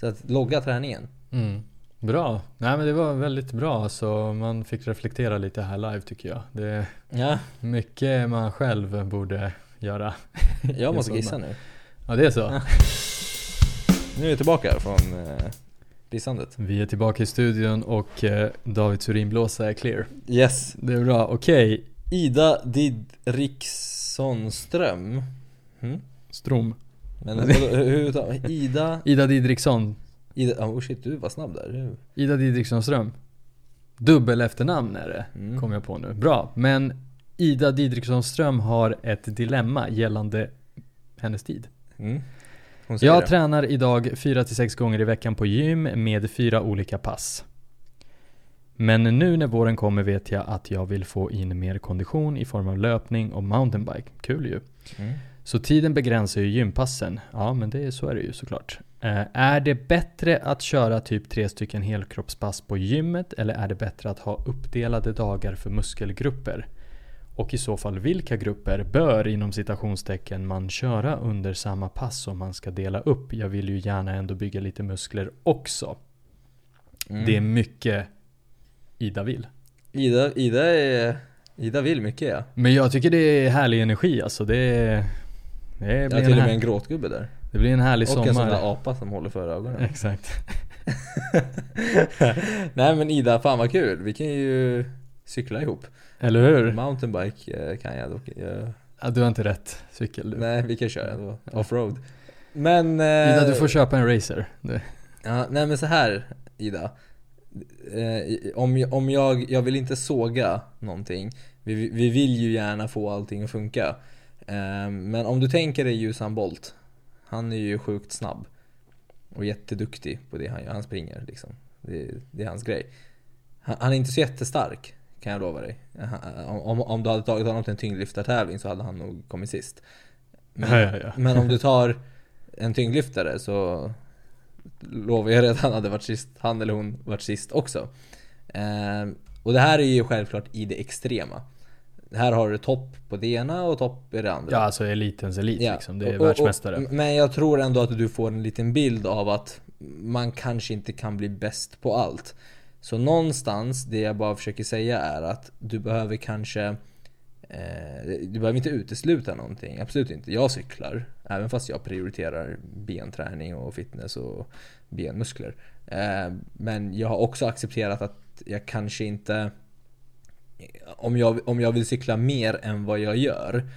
Så att logga träningen. Mm. Bra. Nej men det var väldigt bra. Så man fick reflektera lite här live tycker jag. Det är Ja, mycket man själv borde göra. jag måste gissa nu. Ja det är så. Nu är jag tillbaka från eh, pissandet. Vi är tillbaka i studion och eh, Davids urinblåsa är clear. Yes. Det är bra. Okej. Ida Didriksson Ström. Mm. Strom. Men vadå, hur, hur Ida... Ida Didriksson. Ida, oh shit, du var snabb där. Ida Didriksson Ström. Dubbel efternamn är det. Mm. Kom jag på nu. Bra. Men Ida Didriksson Ström har ett dilemma gällande hennes tid. Mm. Jag det. tränar idag 4-6 gånger i veckan på gym med fyra olika pass. Men nu när våren kommer vet jag att jag vill få in mer kondition i form av löpning och mountainbike. Kul ju. Mm. Så tiden begränsar ju gympassen. Ja, men det är, så är det ju såklart. Eh, är det bättre att köra typ tre stycken helkroppspass på gymmet eller är det bättre att ha uppdelade dagar för muskelgrupper? Och i så fall vilka grupper bör inom citationstecken man köra under samma pass om man ska dela upp? Jag vill ju gärna ändå bygga lite muskler också. Mm. Det är mycket Ida vill. Ida, Ida är... Ida vill mycket ja. Men jag tycker det är härlig energi alltså. Det, är, det, blir, har till en, och med en gråtgubbe där. det blir en härlig Och en sån sommar. där apa som håller för ögonen. Exakt. (laughs) Nej men Ida, fan vad kul. Vi kan ju cykla ihop. Eller hur? Mountainbike eh, kan jag dock. Jag, Ja, du har inte rätt cykel du. nej, vi kan köra ändå. Offroad. Men... Eh, Ida, du får köpa en racer. Du. Ja, nej men så här Ida. Eh, om, om jag, jag vill inte såga någonting. Vi, vi vill ju gärna få allting att funka. Eh, men om du tänker dig Usain Bolt. Han är ju sjukt snabb. Och jätteduktig på det han gör. Han springer liksom. Det, det är hans grej. Han, han är inte så jättestark. Kan jag lova dig. Om, om du hade tagit honom till en tyngdlyftartävling så hade han nog kommit sist. Men, Ja, ja, ja. men om du tar en tyngdlyftare så lovar jag att han hade varit sist, han eller hon varit sist också. Ehm, och det här är ju självklart i det extrema. Här har du topp på det ena och topp i det andra. Ja, alltså elitens elit Ja. liksom. Det är Och- och- världsmästare. och- Men jag tror ändå att du får en liten bild av att man kanske inte kan bli bäst på allt. Så någonstans, det jag bara försöker säga är att du behöver kanske Eh, du behöver inte utesluta någonting, absolut inte. Jag cyklar, även fast jag prioriterar benträning och fitness och benmuskler. Eh, men jag har också accepterat att jag kanske inte... Om jag, om jag vill cykla mer än vad jag gör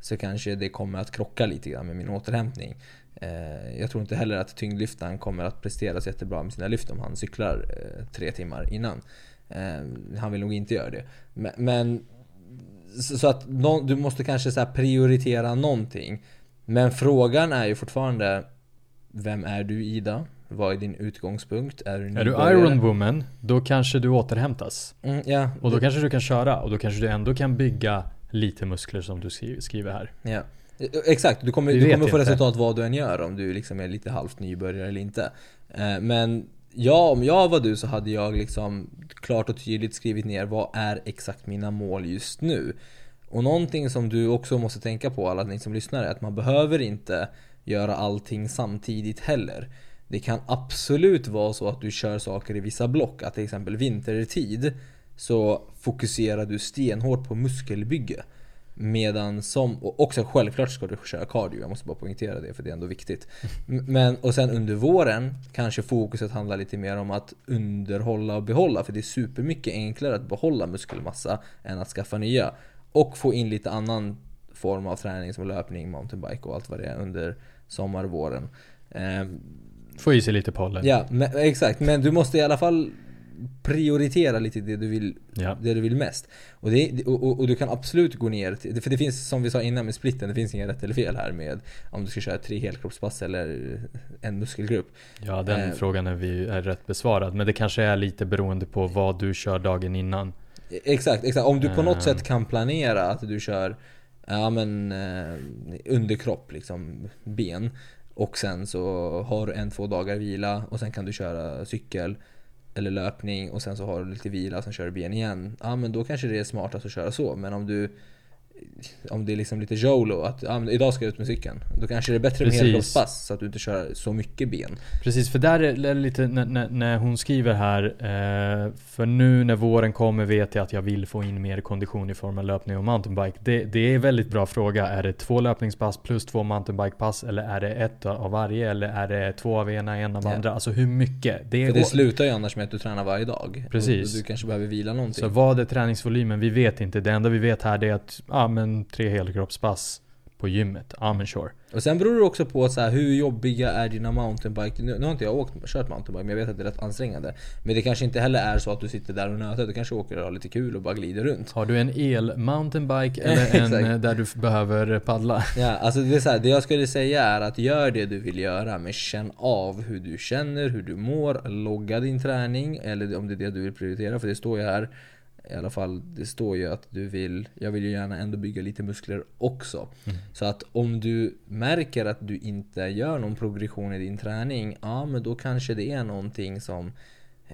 så kanske det kommer att krocka lite grann med min återhämtning. Eh, jag tror inte heller att tyngdlyftaren kommer att prestera så jättebra med sina lyft om han cyklar tre timmar innan. Han vill nog inte göra det. Men så att du måste kanske så prioritera någonting. Men frågan är ju fortfarande Vem är du Ida? Vad är din utgångspunkt? Är du, är du Iron Woman, då kanske du återhämtas. Mm, ja, och då kanske du kan köra och då kanske du ändå kan bygga lite muskler som du skriver här. Ja. Exakt, du kommer, du kommer få inte. resultat vad du än gör om du liksom är lite halvt nybörjare eller inte. Eh, men ja, om jag var du så hade jag liksom klart och tydligt skrivit ner vad är exakt mina mål just nu. Och någonting som du också måste tänka på, alla ni som lyssnar, är att man behöver inte göra allting samtidigt heller. Det kan absolut vara så att du kör saker i vissa block, att till exempel vintertid så fokuserar du stenhårt på muskelbygge. Medan som, och också självklart ska du köra cardio, jag måste bara poängtera det för det är ändå viktigt. Men, och sen under våren kanske fokuset handlar lite mer om att underhålla och behålla, för det är supermycket enklare att behålla muskelmassa än att skaffa nya. Och få in lite annan form av träning som löpning, mountainbike och allt vad det är under sommar och våren. Eh, få i sig lite pollen. Ja, men, exakt. Men du måste i alla fall prioritera lite det du vill, ja. det du vill mest. Och, det, och, och, du kan absolut gå ner till, för det finns som vi sa innan med splitten, det finns inget rätt eller fel här med om du ska köra tre helkroppspass eller en muskelgrupp. Ja, den eh, frågan är, vi, är rätt besvarad. Men det kanske är lite beroende på vad du kör dagen innan. Exakt, exakt. Om du på något eh. sätt kan planera att du kör ja, men, eh, underkropp, liksom ben. Och sen så har du en, två dagar vila och sen kan du köra cykel eller löpning och sen så har du lite vila och sen kör du ben igen. Ja men då kanske det är smartast att köra så. Men om du om det är liksom lite jolo, att ja, idag ska jag ut med cykeln. Då kanske det är bättre Precis. med helkroppspass så att du inte kör så mycket ben. Precis, för där är det lite när, när hon skriver här eh, För nu när våren kommer vet jag att jag vill få in mer kondition i form av löpning och mountainbike. Det, det är en väldigt bra fråga. Är det två löpningspass plus två mountainbikepass? Eller är det ett av varje? Eller är det två av ena, en av ja. andra? Alltså hur mycket? Det, för det slutar ju annars med att du tränar varje dag. Precis. Och du kanske behöver vila någonting. Så vad är träningsvolymen? Vi vet inte. Det enda vi vet här är att ah, men tre helkroppspass på gymmet. Ja men sure. Och sen beror det också på så här, hur jobbiga är dina mountainbike? Nu, nu har inte jag åkt, kört mountainbike men jag vet att det är rätt ansträngande. Men det kanske inte heller är så att du sitter där och nöter. Du kanske åker och har lite kul och bara glider runt. Har du en el-mountainbike eller (laughs) en eh, där du behöver paddla? (laughs) Ja, alltså det, är så här, det jag skulle säga är att gör det du vill göra men känn av hur du känner, hur du mår. Logga din träning eller om det är det du vill prioritera. För det står ju här i alla fall, det står ju att du vill, jag vill ju gärna ändå bygga lite muskler också. Mm. Så att om du märker att du inte gör någon progression i din träning, ja men då kanske det är någonting som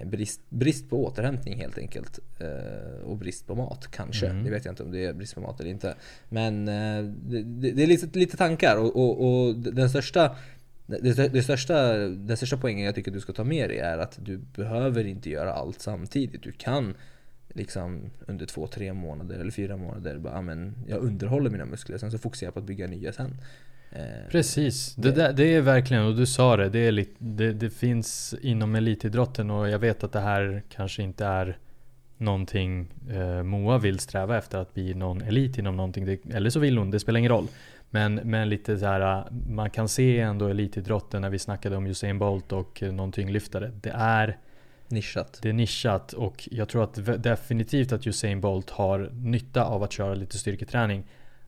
Brist, brist på återhämtning helt enkelt. Eh, och brist på mat kanske. Mm. Det vet jag inte om det är brist på mat eller inte. Men eh, det, det, är lite, lite tankar och, och, och den största det, det, största, den största poängen jag tycker du ska ta med dig är att du behöver inte göra allt samtidigt. Du kan liksom under två, tre månader eller fyra månader bara, men jag underhåller mina muskler, sen så fokuserar jag på att bygga nya sen. Eh, Precis, det, det, det är verkligen, och du sa det, det, är lite, det, det finns inom elitidrotten och jag vet att det här kanske inte är någonting eh, Moa vill sträva efter att bli någon elit inom någonting. Det, eller så vill hon, det spelar ingen roll. Men, men lite så här, man kan se ändå elitidrotten när vi snackade om Usain Bolt och någon tyngdlyftare. Det är Nischat. Det är nischat och jag tror att definitivt att Usain Bolt har nytta av att köra lite styrketräning.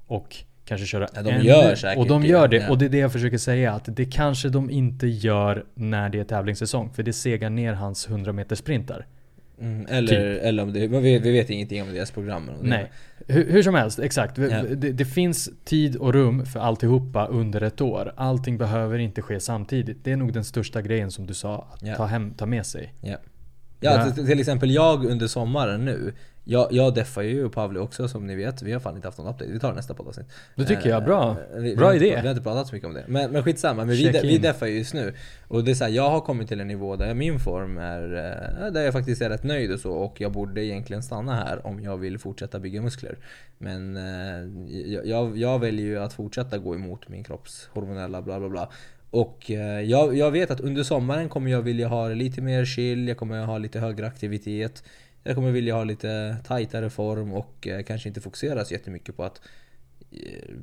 Och kanske köra ja, de en, gör säkert Och de gör det. Ja. Och det är det jag försöker säga. Att det kanske de inte gör när det är tävlingssäsong. För det segar ner hans 100 meter sprintar. Mm, eller, typ. eller om det, vi, vi vet ingenting om deras program. Nej. Hur, hur, som helst, exakt. Ja. Det, det, finns tid och rum för alltihopa under ett år. Allting behöver inte ske samtidigt. Det är nog den största grejen som du sa, att ja. ta, hem, ta med sig. Ja. Ja, till, till exempel jag under sommaren nu. Jag, jag deffar ju och Pavli också som ni vet. Vi har fan inte haft någon update. Vi tar nästa poddavsnitt. Det tycker jag, bra. Eh, vi, Bra vi, har inte- idé. Vi har inte pratat så mycket om det. Men, men skitsamma, men vi, de, vi deffar ju just nu. Och det är så här, jag har kommit till en nivå där min form är, eh, där jag faktiskt är rätt nöjd och så. Och jag borde egentligen stanna här om jag vill fortsätta bygga muskler. Men eh, jag, jag, jag väljer ju att fortsätta gå emot min kropps hormonella bla bla bla. Och eh, jag, jag vet att under sommaren kommer jag vilja ha lite mer chill, jag kommer ha lite högre aktivitet. Jag kommer vilja ha lite tajtare form och eh, kanske inte fokusera så jättemycket på att eh,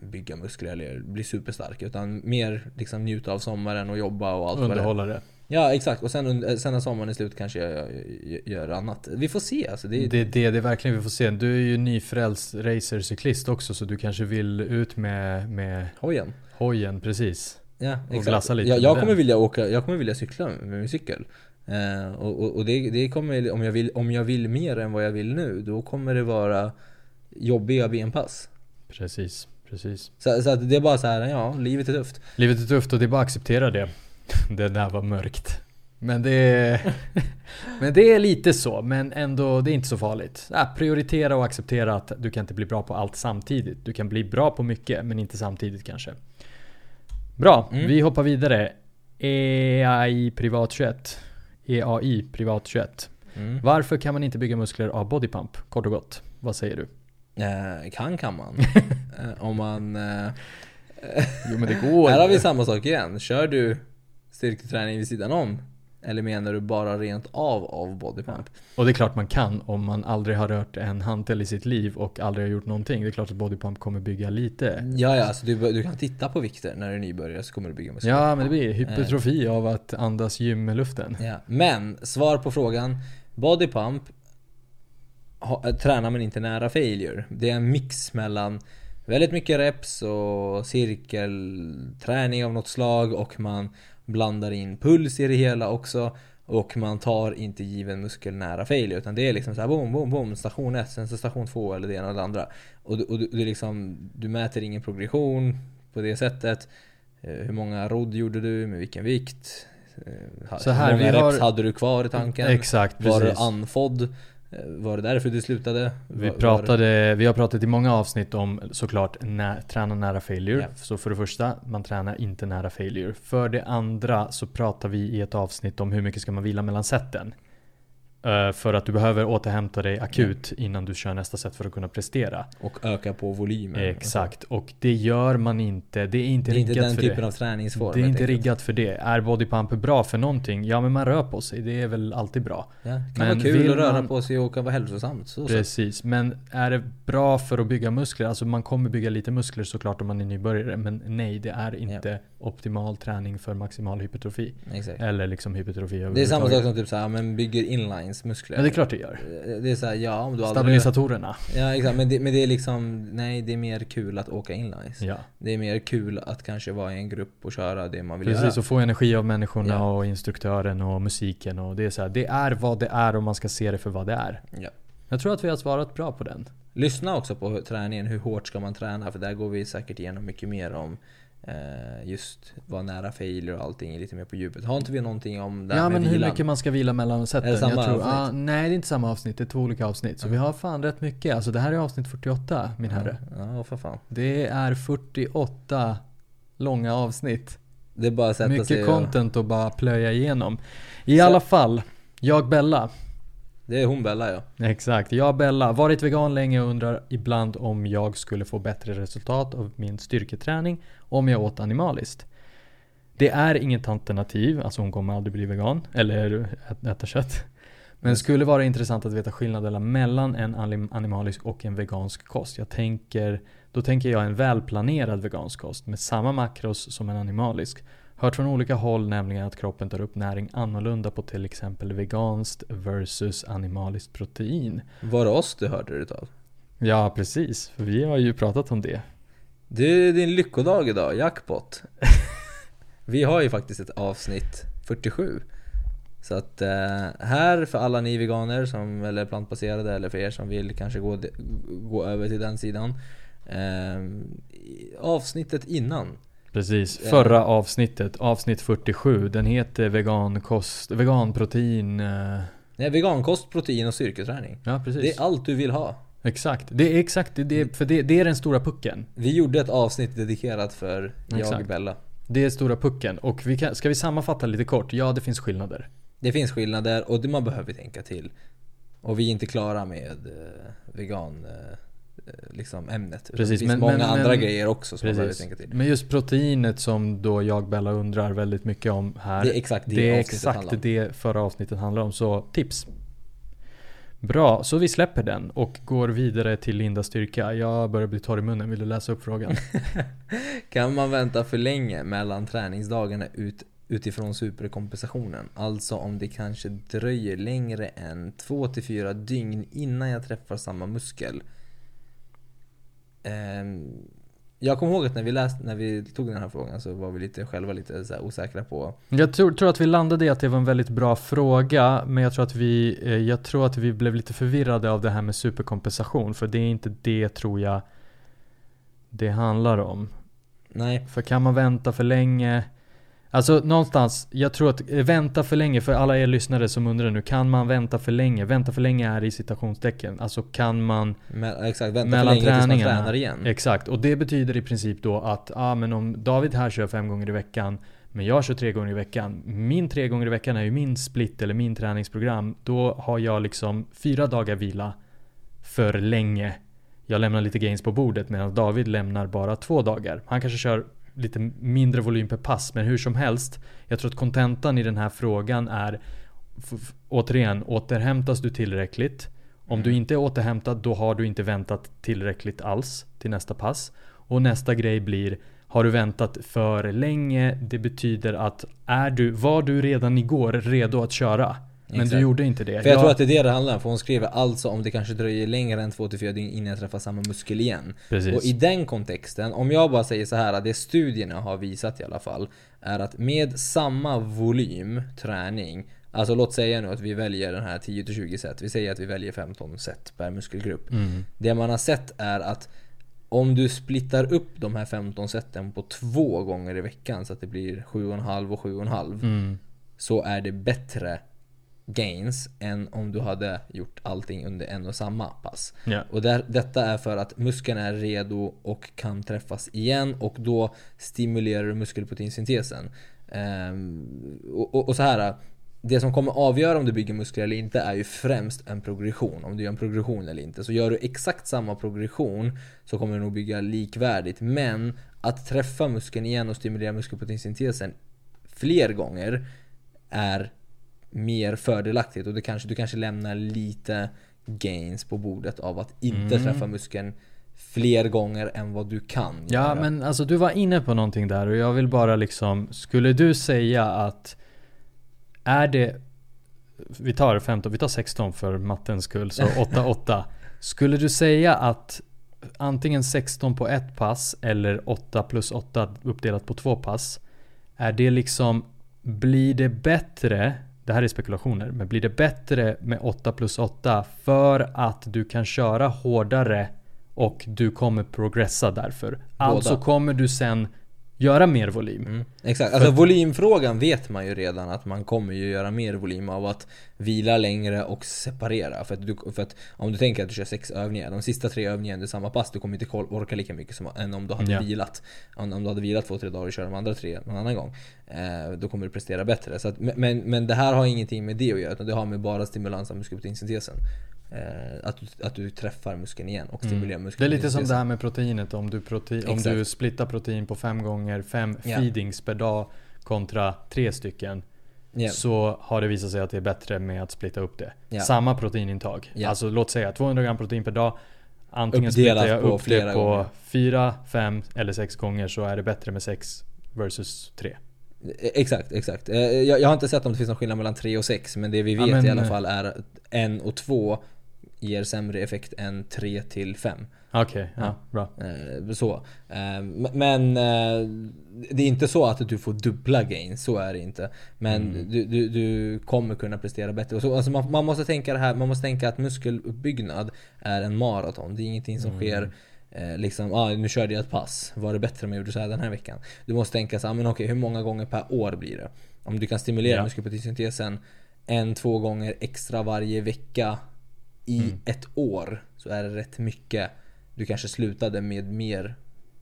bygga muskler eller bli superstark. Utan mer liksom njuta av sommaren och jobba och allt vad det. Ja exakt, och sen, sen när sommaren är slut kanske jag, jag, jag gör annat. Vi får se alltså. Det är, Det det, det är verkligen vi får se. Du är ju nyfrälst racercyklist också så du kanske vill ut med, med hojen. hojen precis. Ja, Och exakt. glassa lite jag, jag kommer vilja åka, jag kommer vilja cykla med min cykel. Eh, och och, och det, det kommer, om jag, vill, om jag vill mer än vad jag vill nu, då kommer det vara jobbiga benpass. Precis, precis. Så, så att det är bara så här, ja, livet är tufft. Livet är tufft och det är bara att acceptera det. (laughs) Det där var mörkt. Men det är, (laughs) men det är lite så, men ändå, det är inte så farligt. Ja, prioritera och acceptera att du kan inte bli bra på allt samtidigt. Du kan bli bra på mycket, men inte samtidigt kanske. Bra, Mm. vi hoppar vidare. EAI Privat 21. EAI Privat 21. Mm. Varför kan man inte bygga muskler av bodypump? Kort och gott. Vad säger du? Eh, kan kan man. (laughs) Eh, om man... Eh, Jo men det går. (laughs) här har vi samma sak igen. Kör du styrketräning vid sidan om? Eller menar du bara rent av av bodypump? Och det är klart man kan om man aldrig har rört en hantel i sitt liv och aldrig har gjort någonting. Det är klart att bodypump kommer bygga lite. Ja, ja, alltså du, du kan titta på vikter när du är nybörjare så kommer du bygga muskler. Ja men det blir hypertrofi av att andas gymluften. Ja, men svar på frågan. Bodypump äh, tränar man inte nära failure. Det är en mix mellan väldigt mycket reps och cirkelträning av något slag och man blandar in puls i det hela också. Och man tar inte given muskel nära failure utan det är liksom så här boom, boom, boom, station 1, sen station 2 eller det ena eller det andra. Och, du- och du, är liksom, du mäter ingen progression på det sättet. Eh, Hur många rodd gjorde du? Med vilken vikt? Eh, Så här, Hur många vi har- reps hade du kvar i tanken? Exakt, Var du precis. andfådd? Var det därför du slutade? Vi, pratade, vi har pratat i många avsnitt om såklart nä, träna nära failure. Ja. Så för det första, man tränar inte nära failure. För det andra så pratar vi i ett avsnitt om hur mycket ska man vila mellan seten. Eh, för att du behöver återhämta dig akut innan du kör nästa set för att kunna prestera. Och öka på volymen. Exakt, och det gör man inte. Det är inte Det är inte riggat den för typen det. av träningsform. Det är inte enkelt. riggat för det. Är bodypump bra för någonting? Ja men man rör på sig, det är väl alltid bra. Ja, det kan Men vara kul att röra man- på sig och kan vara hälsosamt. Så, så. Precis, men är det bra för att bygga muskler? Alltså man kommer bygga lite muskler såklart om man är nybörjare. Men nej, det är inte optimal träning för maximal hypertrofi. Exakt. Eller liksom hypertrofi Det är samma sak överhuvudtaget. som typ såhär, men bygger inlines muskler. Ja det är klart det gör. Det är såhär, ja om du aldrig... Stabilisatorerna. Ja exakt, men det, men det är liksom, nej det är mer kul att åka inlines. Ja, Det är mer kul att kanske vara i en grupp och köra det man vill precis. göra. Och få energi av människorna Ja. och instruktören och musiken. Och det är så här, det är vad det är och man ska se det för vad det är. Ja. Jag tror att vi har svarat bra på den. Lyssna också på träningen, hur hårt ska man träna? För där går vi säkert igenom mycket mer om eh, just vara nära failure och allting lite mer på djupet. Har inte vi någonting om det här Ja med men hur vilan? mycket man ska vila mellan seten. Är det samma jag tror, avsnitt? ah, nej det är inte samma avsnitt, det är två olika avsnitt. Så vi har fan rätt mycket. Alltså det här är avsnitt 48 min herre. Ja, för fan. Det är 48 långa avsnitt. Det är bara att sätta sig Mycket och, content att bara plöja igenom. I Så- alla fall, jag Bella. Det är hon Bella ja. Exakt, jag Bella. Varit vegan länge och undrar ibland om jag skulle få bättre resultat av min styrketräning om jag åt animaliskt. Det är inget alternativ, alltså hon kommer aldrig bli vegan eller äta kött. Men det skulle vara intressant att veta skillnaderna mellan en animalisk och en vegansk kost. Jag tänker, då tänker jag en välplanerad vegansk kost med samma makros som en animalisk. Hört från olika håll nämligen att kroppen tar upp näring annorlunda på till exempel veganskt versus animaliskt protein. Var det oss du hörde det utav? Ja, precis. För vi har ju pratat om det. Du, det är din lyckodag idag, jackpot. (laughs) Vi har ju faktiskt ett avsnitt 47. Så att eh, här för alla ni veganer som, eller plantbaserade eller för er som vill kanske gå, gå över till den sidan. Eh, avsnittet innan. Precis. Ja. Förra avsnittet, avsnitt 47. Den heter vegankost, veganprotein. eh, Nej, vegankost, protein och styrketräning. Ja, precis. Det är allt du vill ha. Exakt. Det är exakt, det, det, för det, det är den stora pucken. Vi gjorde ett avsnitt dedikerat för jag och Exakt. Bella. Det är stora pucken. Och vi kan, ska vi sammanfatta lite kort? Ja, det finns skillnader. Det finns skillnader och det man behöver tänka till. Och vi är inte klara med eh, vegan eh, liksom ämnet. Precis, det finns men- många men- andra men- grejer också som man behöver tänka Precis. till. Men just proteinet som då jag Bella undrar väldigt mycket om här. Det är exakt det det är exakt det förra avsnittet handlar om. Så tips. Bra, så vi släpper den och går vidare till Lindas styrka. Jag börjar bli torr i munnen. Vill du läsa upp frågan? (laughs) Kan man vänta för länge mellan träningsdagarna ut, utifrån superkompensationen? Alltså om det kanske dröjer längre än 2-4 dygn innan jag träffar samma muskel. Ehm, jag kommer ihåg att när vi, läste, när vi tog den här frågan så var vi lite, själva lite osäkra på Jag tror, tror att vi landade i att det var en väldigt bra fråga. Men jag tror, att vi, eh, jag tror att vi blev lite förvirrade av det här med superkompensation. För det är inte det tror jag det handlar om. Nej, För kan man vänta för länge? Alltså någonstans, jag tror att eh, vänta för länge för alla er lyssnare som undrar nu. Kan man vänta för länge? Vänta för länge är i citationstecken. Alltså kan man me- exakt. Vänta för mellan länge tills man tränar igen. Exakt, och det betyder i princip då att ah, men om David här kör fem gånger i veckan men jag kör tre gånger i veckan. Min tre gånger i veckan är ju min split eller min träningsprogram. Då har jag liksom fyra dagar vila för länge. Jag lämnar lite gains på bordet medan David lämnar bara två dagar. Han kanske kör lite mindre volym per pass men hur som helst. Jag tror att kontentan i den här frågan är återigen, återhämtas du tillräckligt? Om du Mm. inte är återhämtad då har du inte väntat tillräckligt alls till nästa pass. Och nästa grej blir har du väntat för länge? Det betyder att är du, var du redan igår redo att köra? Men Exakt. du gjorde inte det. För jag tror att det är det det handlar om, för hon skriver alltså om det kanske dröjer längre än 2-4 dygn innan jag träffar samma muskel igen. Precis. Och i den kontexten, om jag bara säger så här, att det studierna har visat i alla fall, är att med samma volym träning, alltså låt säga nu att vi väljer den här 10-20 set, vi säger att vi väljer 15 set per muskelgrupp. Mm. Det man har sett är att om du splittar upp de här 15 seten på två gånger i veckan så att det blir 7,5 och 7,5 Mm. så är det bättre gains än om du hade gjort allting under en och samma pass. Ja. Och där, detta är för att muskeln är redo och kan träffas igen och då stimulerar du muskelproteinsyntesen. Ehm, och, och, och så här. Det som kommer avgöra om du bygger muskler eller inte är ju främst en progression. Om du gör en progression eller inte. Så gör du exakt samma progression så kommer du nog bygga likvärdigt. Men att träffa muskeln igen och stimulera muskelproteinsyntesen fler gånger är mer fördelaktigt och det kanske, du kanske lämnar lite gains på bordet av att inte Mm. träffa muskeln fler gånger än vad du kan Ja göra. men alltså du var inne på någonting där och jag vill bara liksom Skulle du säga att Är det Vi tar 15, vi tar 16 för mattens skull så (laughs) 8-8 Skulle du säga att Antingen 16 på ett pass eller 8 plus 8 uppdelat på två pass Är det liksom Blir det bättre Det här är spekulationer Men blir det bättre med 8 plus 8 För att du kan köra hårdare och du kommer progressa därför. Alltså kommer du sen göra mer volym. Mm, exakt, alltså volymfrågan vet man ju redan att man kommer ju göra mer volym av att vila längre och separera. För att, du, för att om du tänker att du kör sex övningar, de sista tre övningarna under samma pass, du kommer inte orka lika mycket som än om du hade Ja. vilat. Om, om du hade vilat två, tre dagar och kör de andra tre någon annan gång. Eh, då kommer du prestera bättre. Så att, men, men det här har ingenting med det att göra, utan det har med bara stimulans av muskelproteinsyntesen. Eh, att, du, att du träffar muskeln igen och stimulerar Mm. Det är lite som det här med proteinet. Om du, protein, om du splittar protein på fem gånger fem Ja. feedings per dag kontra tre stycken. Ja. Så har det visat sig att det är bättre med att splitta upp det. Ja. Samma proteinintag. Ja. Alltså låt säga 200 gram protein per dag. Antingen Uppdelat splittar jag upp flera det på gånger. fyra, fem eller sex gånger så är det bättre med sex versus tre. Eh, Exakt, exakt. Eh, Jag, jag har inte sett om det finns någon skillnad mellan 3 och 6 men det vi Ja, vet men, i alla eh, fall är att 1 och 2 ger sämre effekt än 3 till 5. Okej, ja, Ja. bra. Eh, Så. Eh, Men eh, det är inte så att du får dubbla gains, så är det inte. Men Mm. du, du, du kommer kunna prestera bättre. Så, alltså man, man måste tänka det här, man måste tänka att muskeluppbyggnad är en maraton. Det är ingenting som Mm. sker liksom, ah, nu körde jag ett pass. Var det bättre om jag gjorde så här den här veckan? Du måste tänka så här, men okej, hur många gånger per år blir det? Om du kan stimulera Ja. muskelproteinsyntesen en, två gånger extra varje vecka i Mm. ett år så är det rätt mycket. Du kanske slutade med mer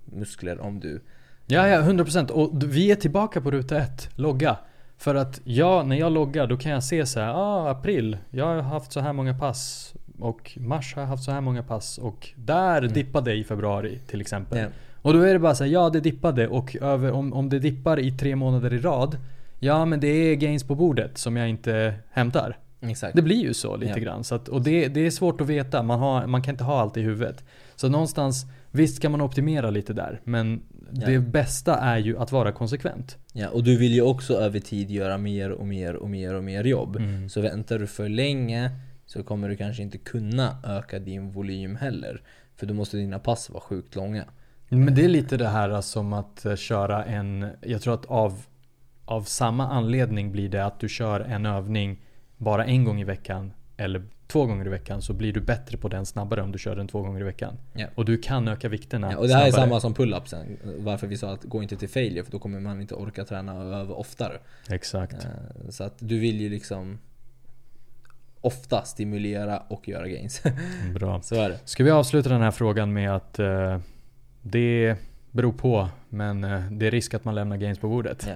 muskler om du... Ja, ja, 100% och vi är tillbaka på ruta ett, logga. För att jag, när jag loggar då kan jag se så här, ah, april, jag har haft så här många pass. Och mars har jag haft så här många pass. Och där dippade i februari till exempel. Ja. Och då är det bara så här, ja det dippade och över, om, om det dippar i tre månader i rad. Ja men det är gains på bordet som jag inte hämtar. Exakt. Det blir ju så lite Ja. grann. Så att, och det, det är svårt att veta. Man, har, man kan inte ha allt i huvudet. Så någonstans, visst kan man optimera lite där. Men Ja. det bästa är ju att vara konsekvent. Ja, och du vill ju också över tid göra mer och mer och mer och mer jobb. Mm. Så väntar du för länge så kommer du kanske inte kunna öka din volym heller. För då måste dina pass vara sjukt långa. Men det är lite det här som att eh, köra en, jag tror att av, av samma anledning blir det att du kör en övning bara en gång i veckan eller två gånger i veckan så blir du bättre på den snabbare om du kör den två gånger i veckan. Ja. Och du kan öka vikterna Ja, och det här är snabbare. samma som pull-upsen. Varför vi sa att gå inte till failure för då kommer man inte orka träna öva oftare. Exakt. Eh, Så att du vill ju liksom ofta stimulera och göra gains. (laughs) Bra. Så är det. Ska vi avsluta den här frågan med att eh, det beror på men eh, det är risk att man lämnar gains på bordet. Ja.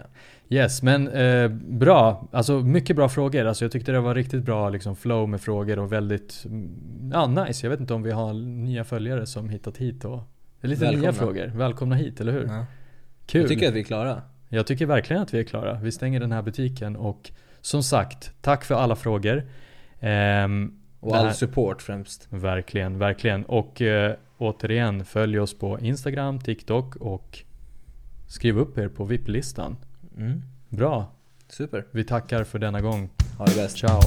Yes, men eh, bra. Alltså mycket bra frågor. Alltså jag tyckte det var riktigt bra liksom, flow med frågor och väldigt mm, ja, nice. Jag vet inte om vi har nya följare som hittat hit och det är lite nya Välkomna. frågor. Välkomna hit, eller hur? Ja. Kul. Jag tycker att vi är klara. Jag tycker verkligen att vi är klara. Vi stänger den här butiken och som sagt, tack för alla frågor. Ehm, Och all support främst. Verkligen, verkligen. Och eh, återigen, följ oss på Instagram, TikTok och skriv upp er på VIP-listan. Mm. Bra. Super. Vi tackar för denna gång. Ha det bäst. Ciao.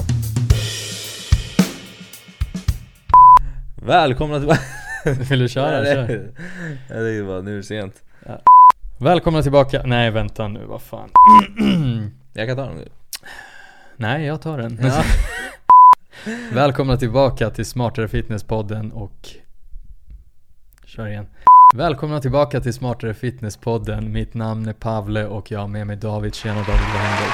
Välkomna tillbaka. (laughs) Vill du köra? Nej, Kör. Jag tänkte bara, nu är det sent. Välkomna tillbaka. Nej, vänta nu. Vad fan. (clears throat) Jag kan ta den nu. Nej, jag tar den. Ja. (laughs) Välkomna tillbaka till Smartare Fitness-podden och... Kör igen. Välkomna tillbaka till Smartare Fitness-podden. Mitt namn är Pavle och jag har med mig David. Tjena David, vad händer?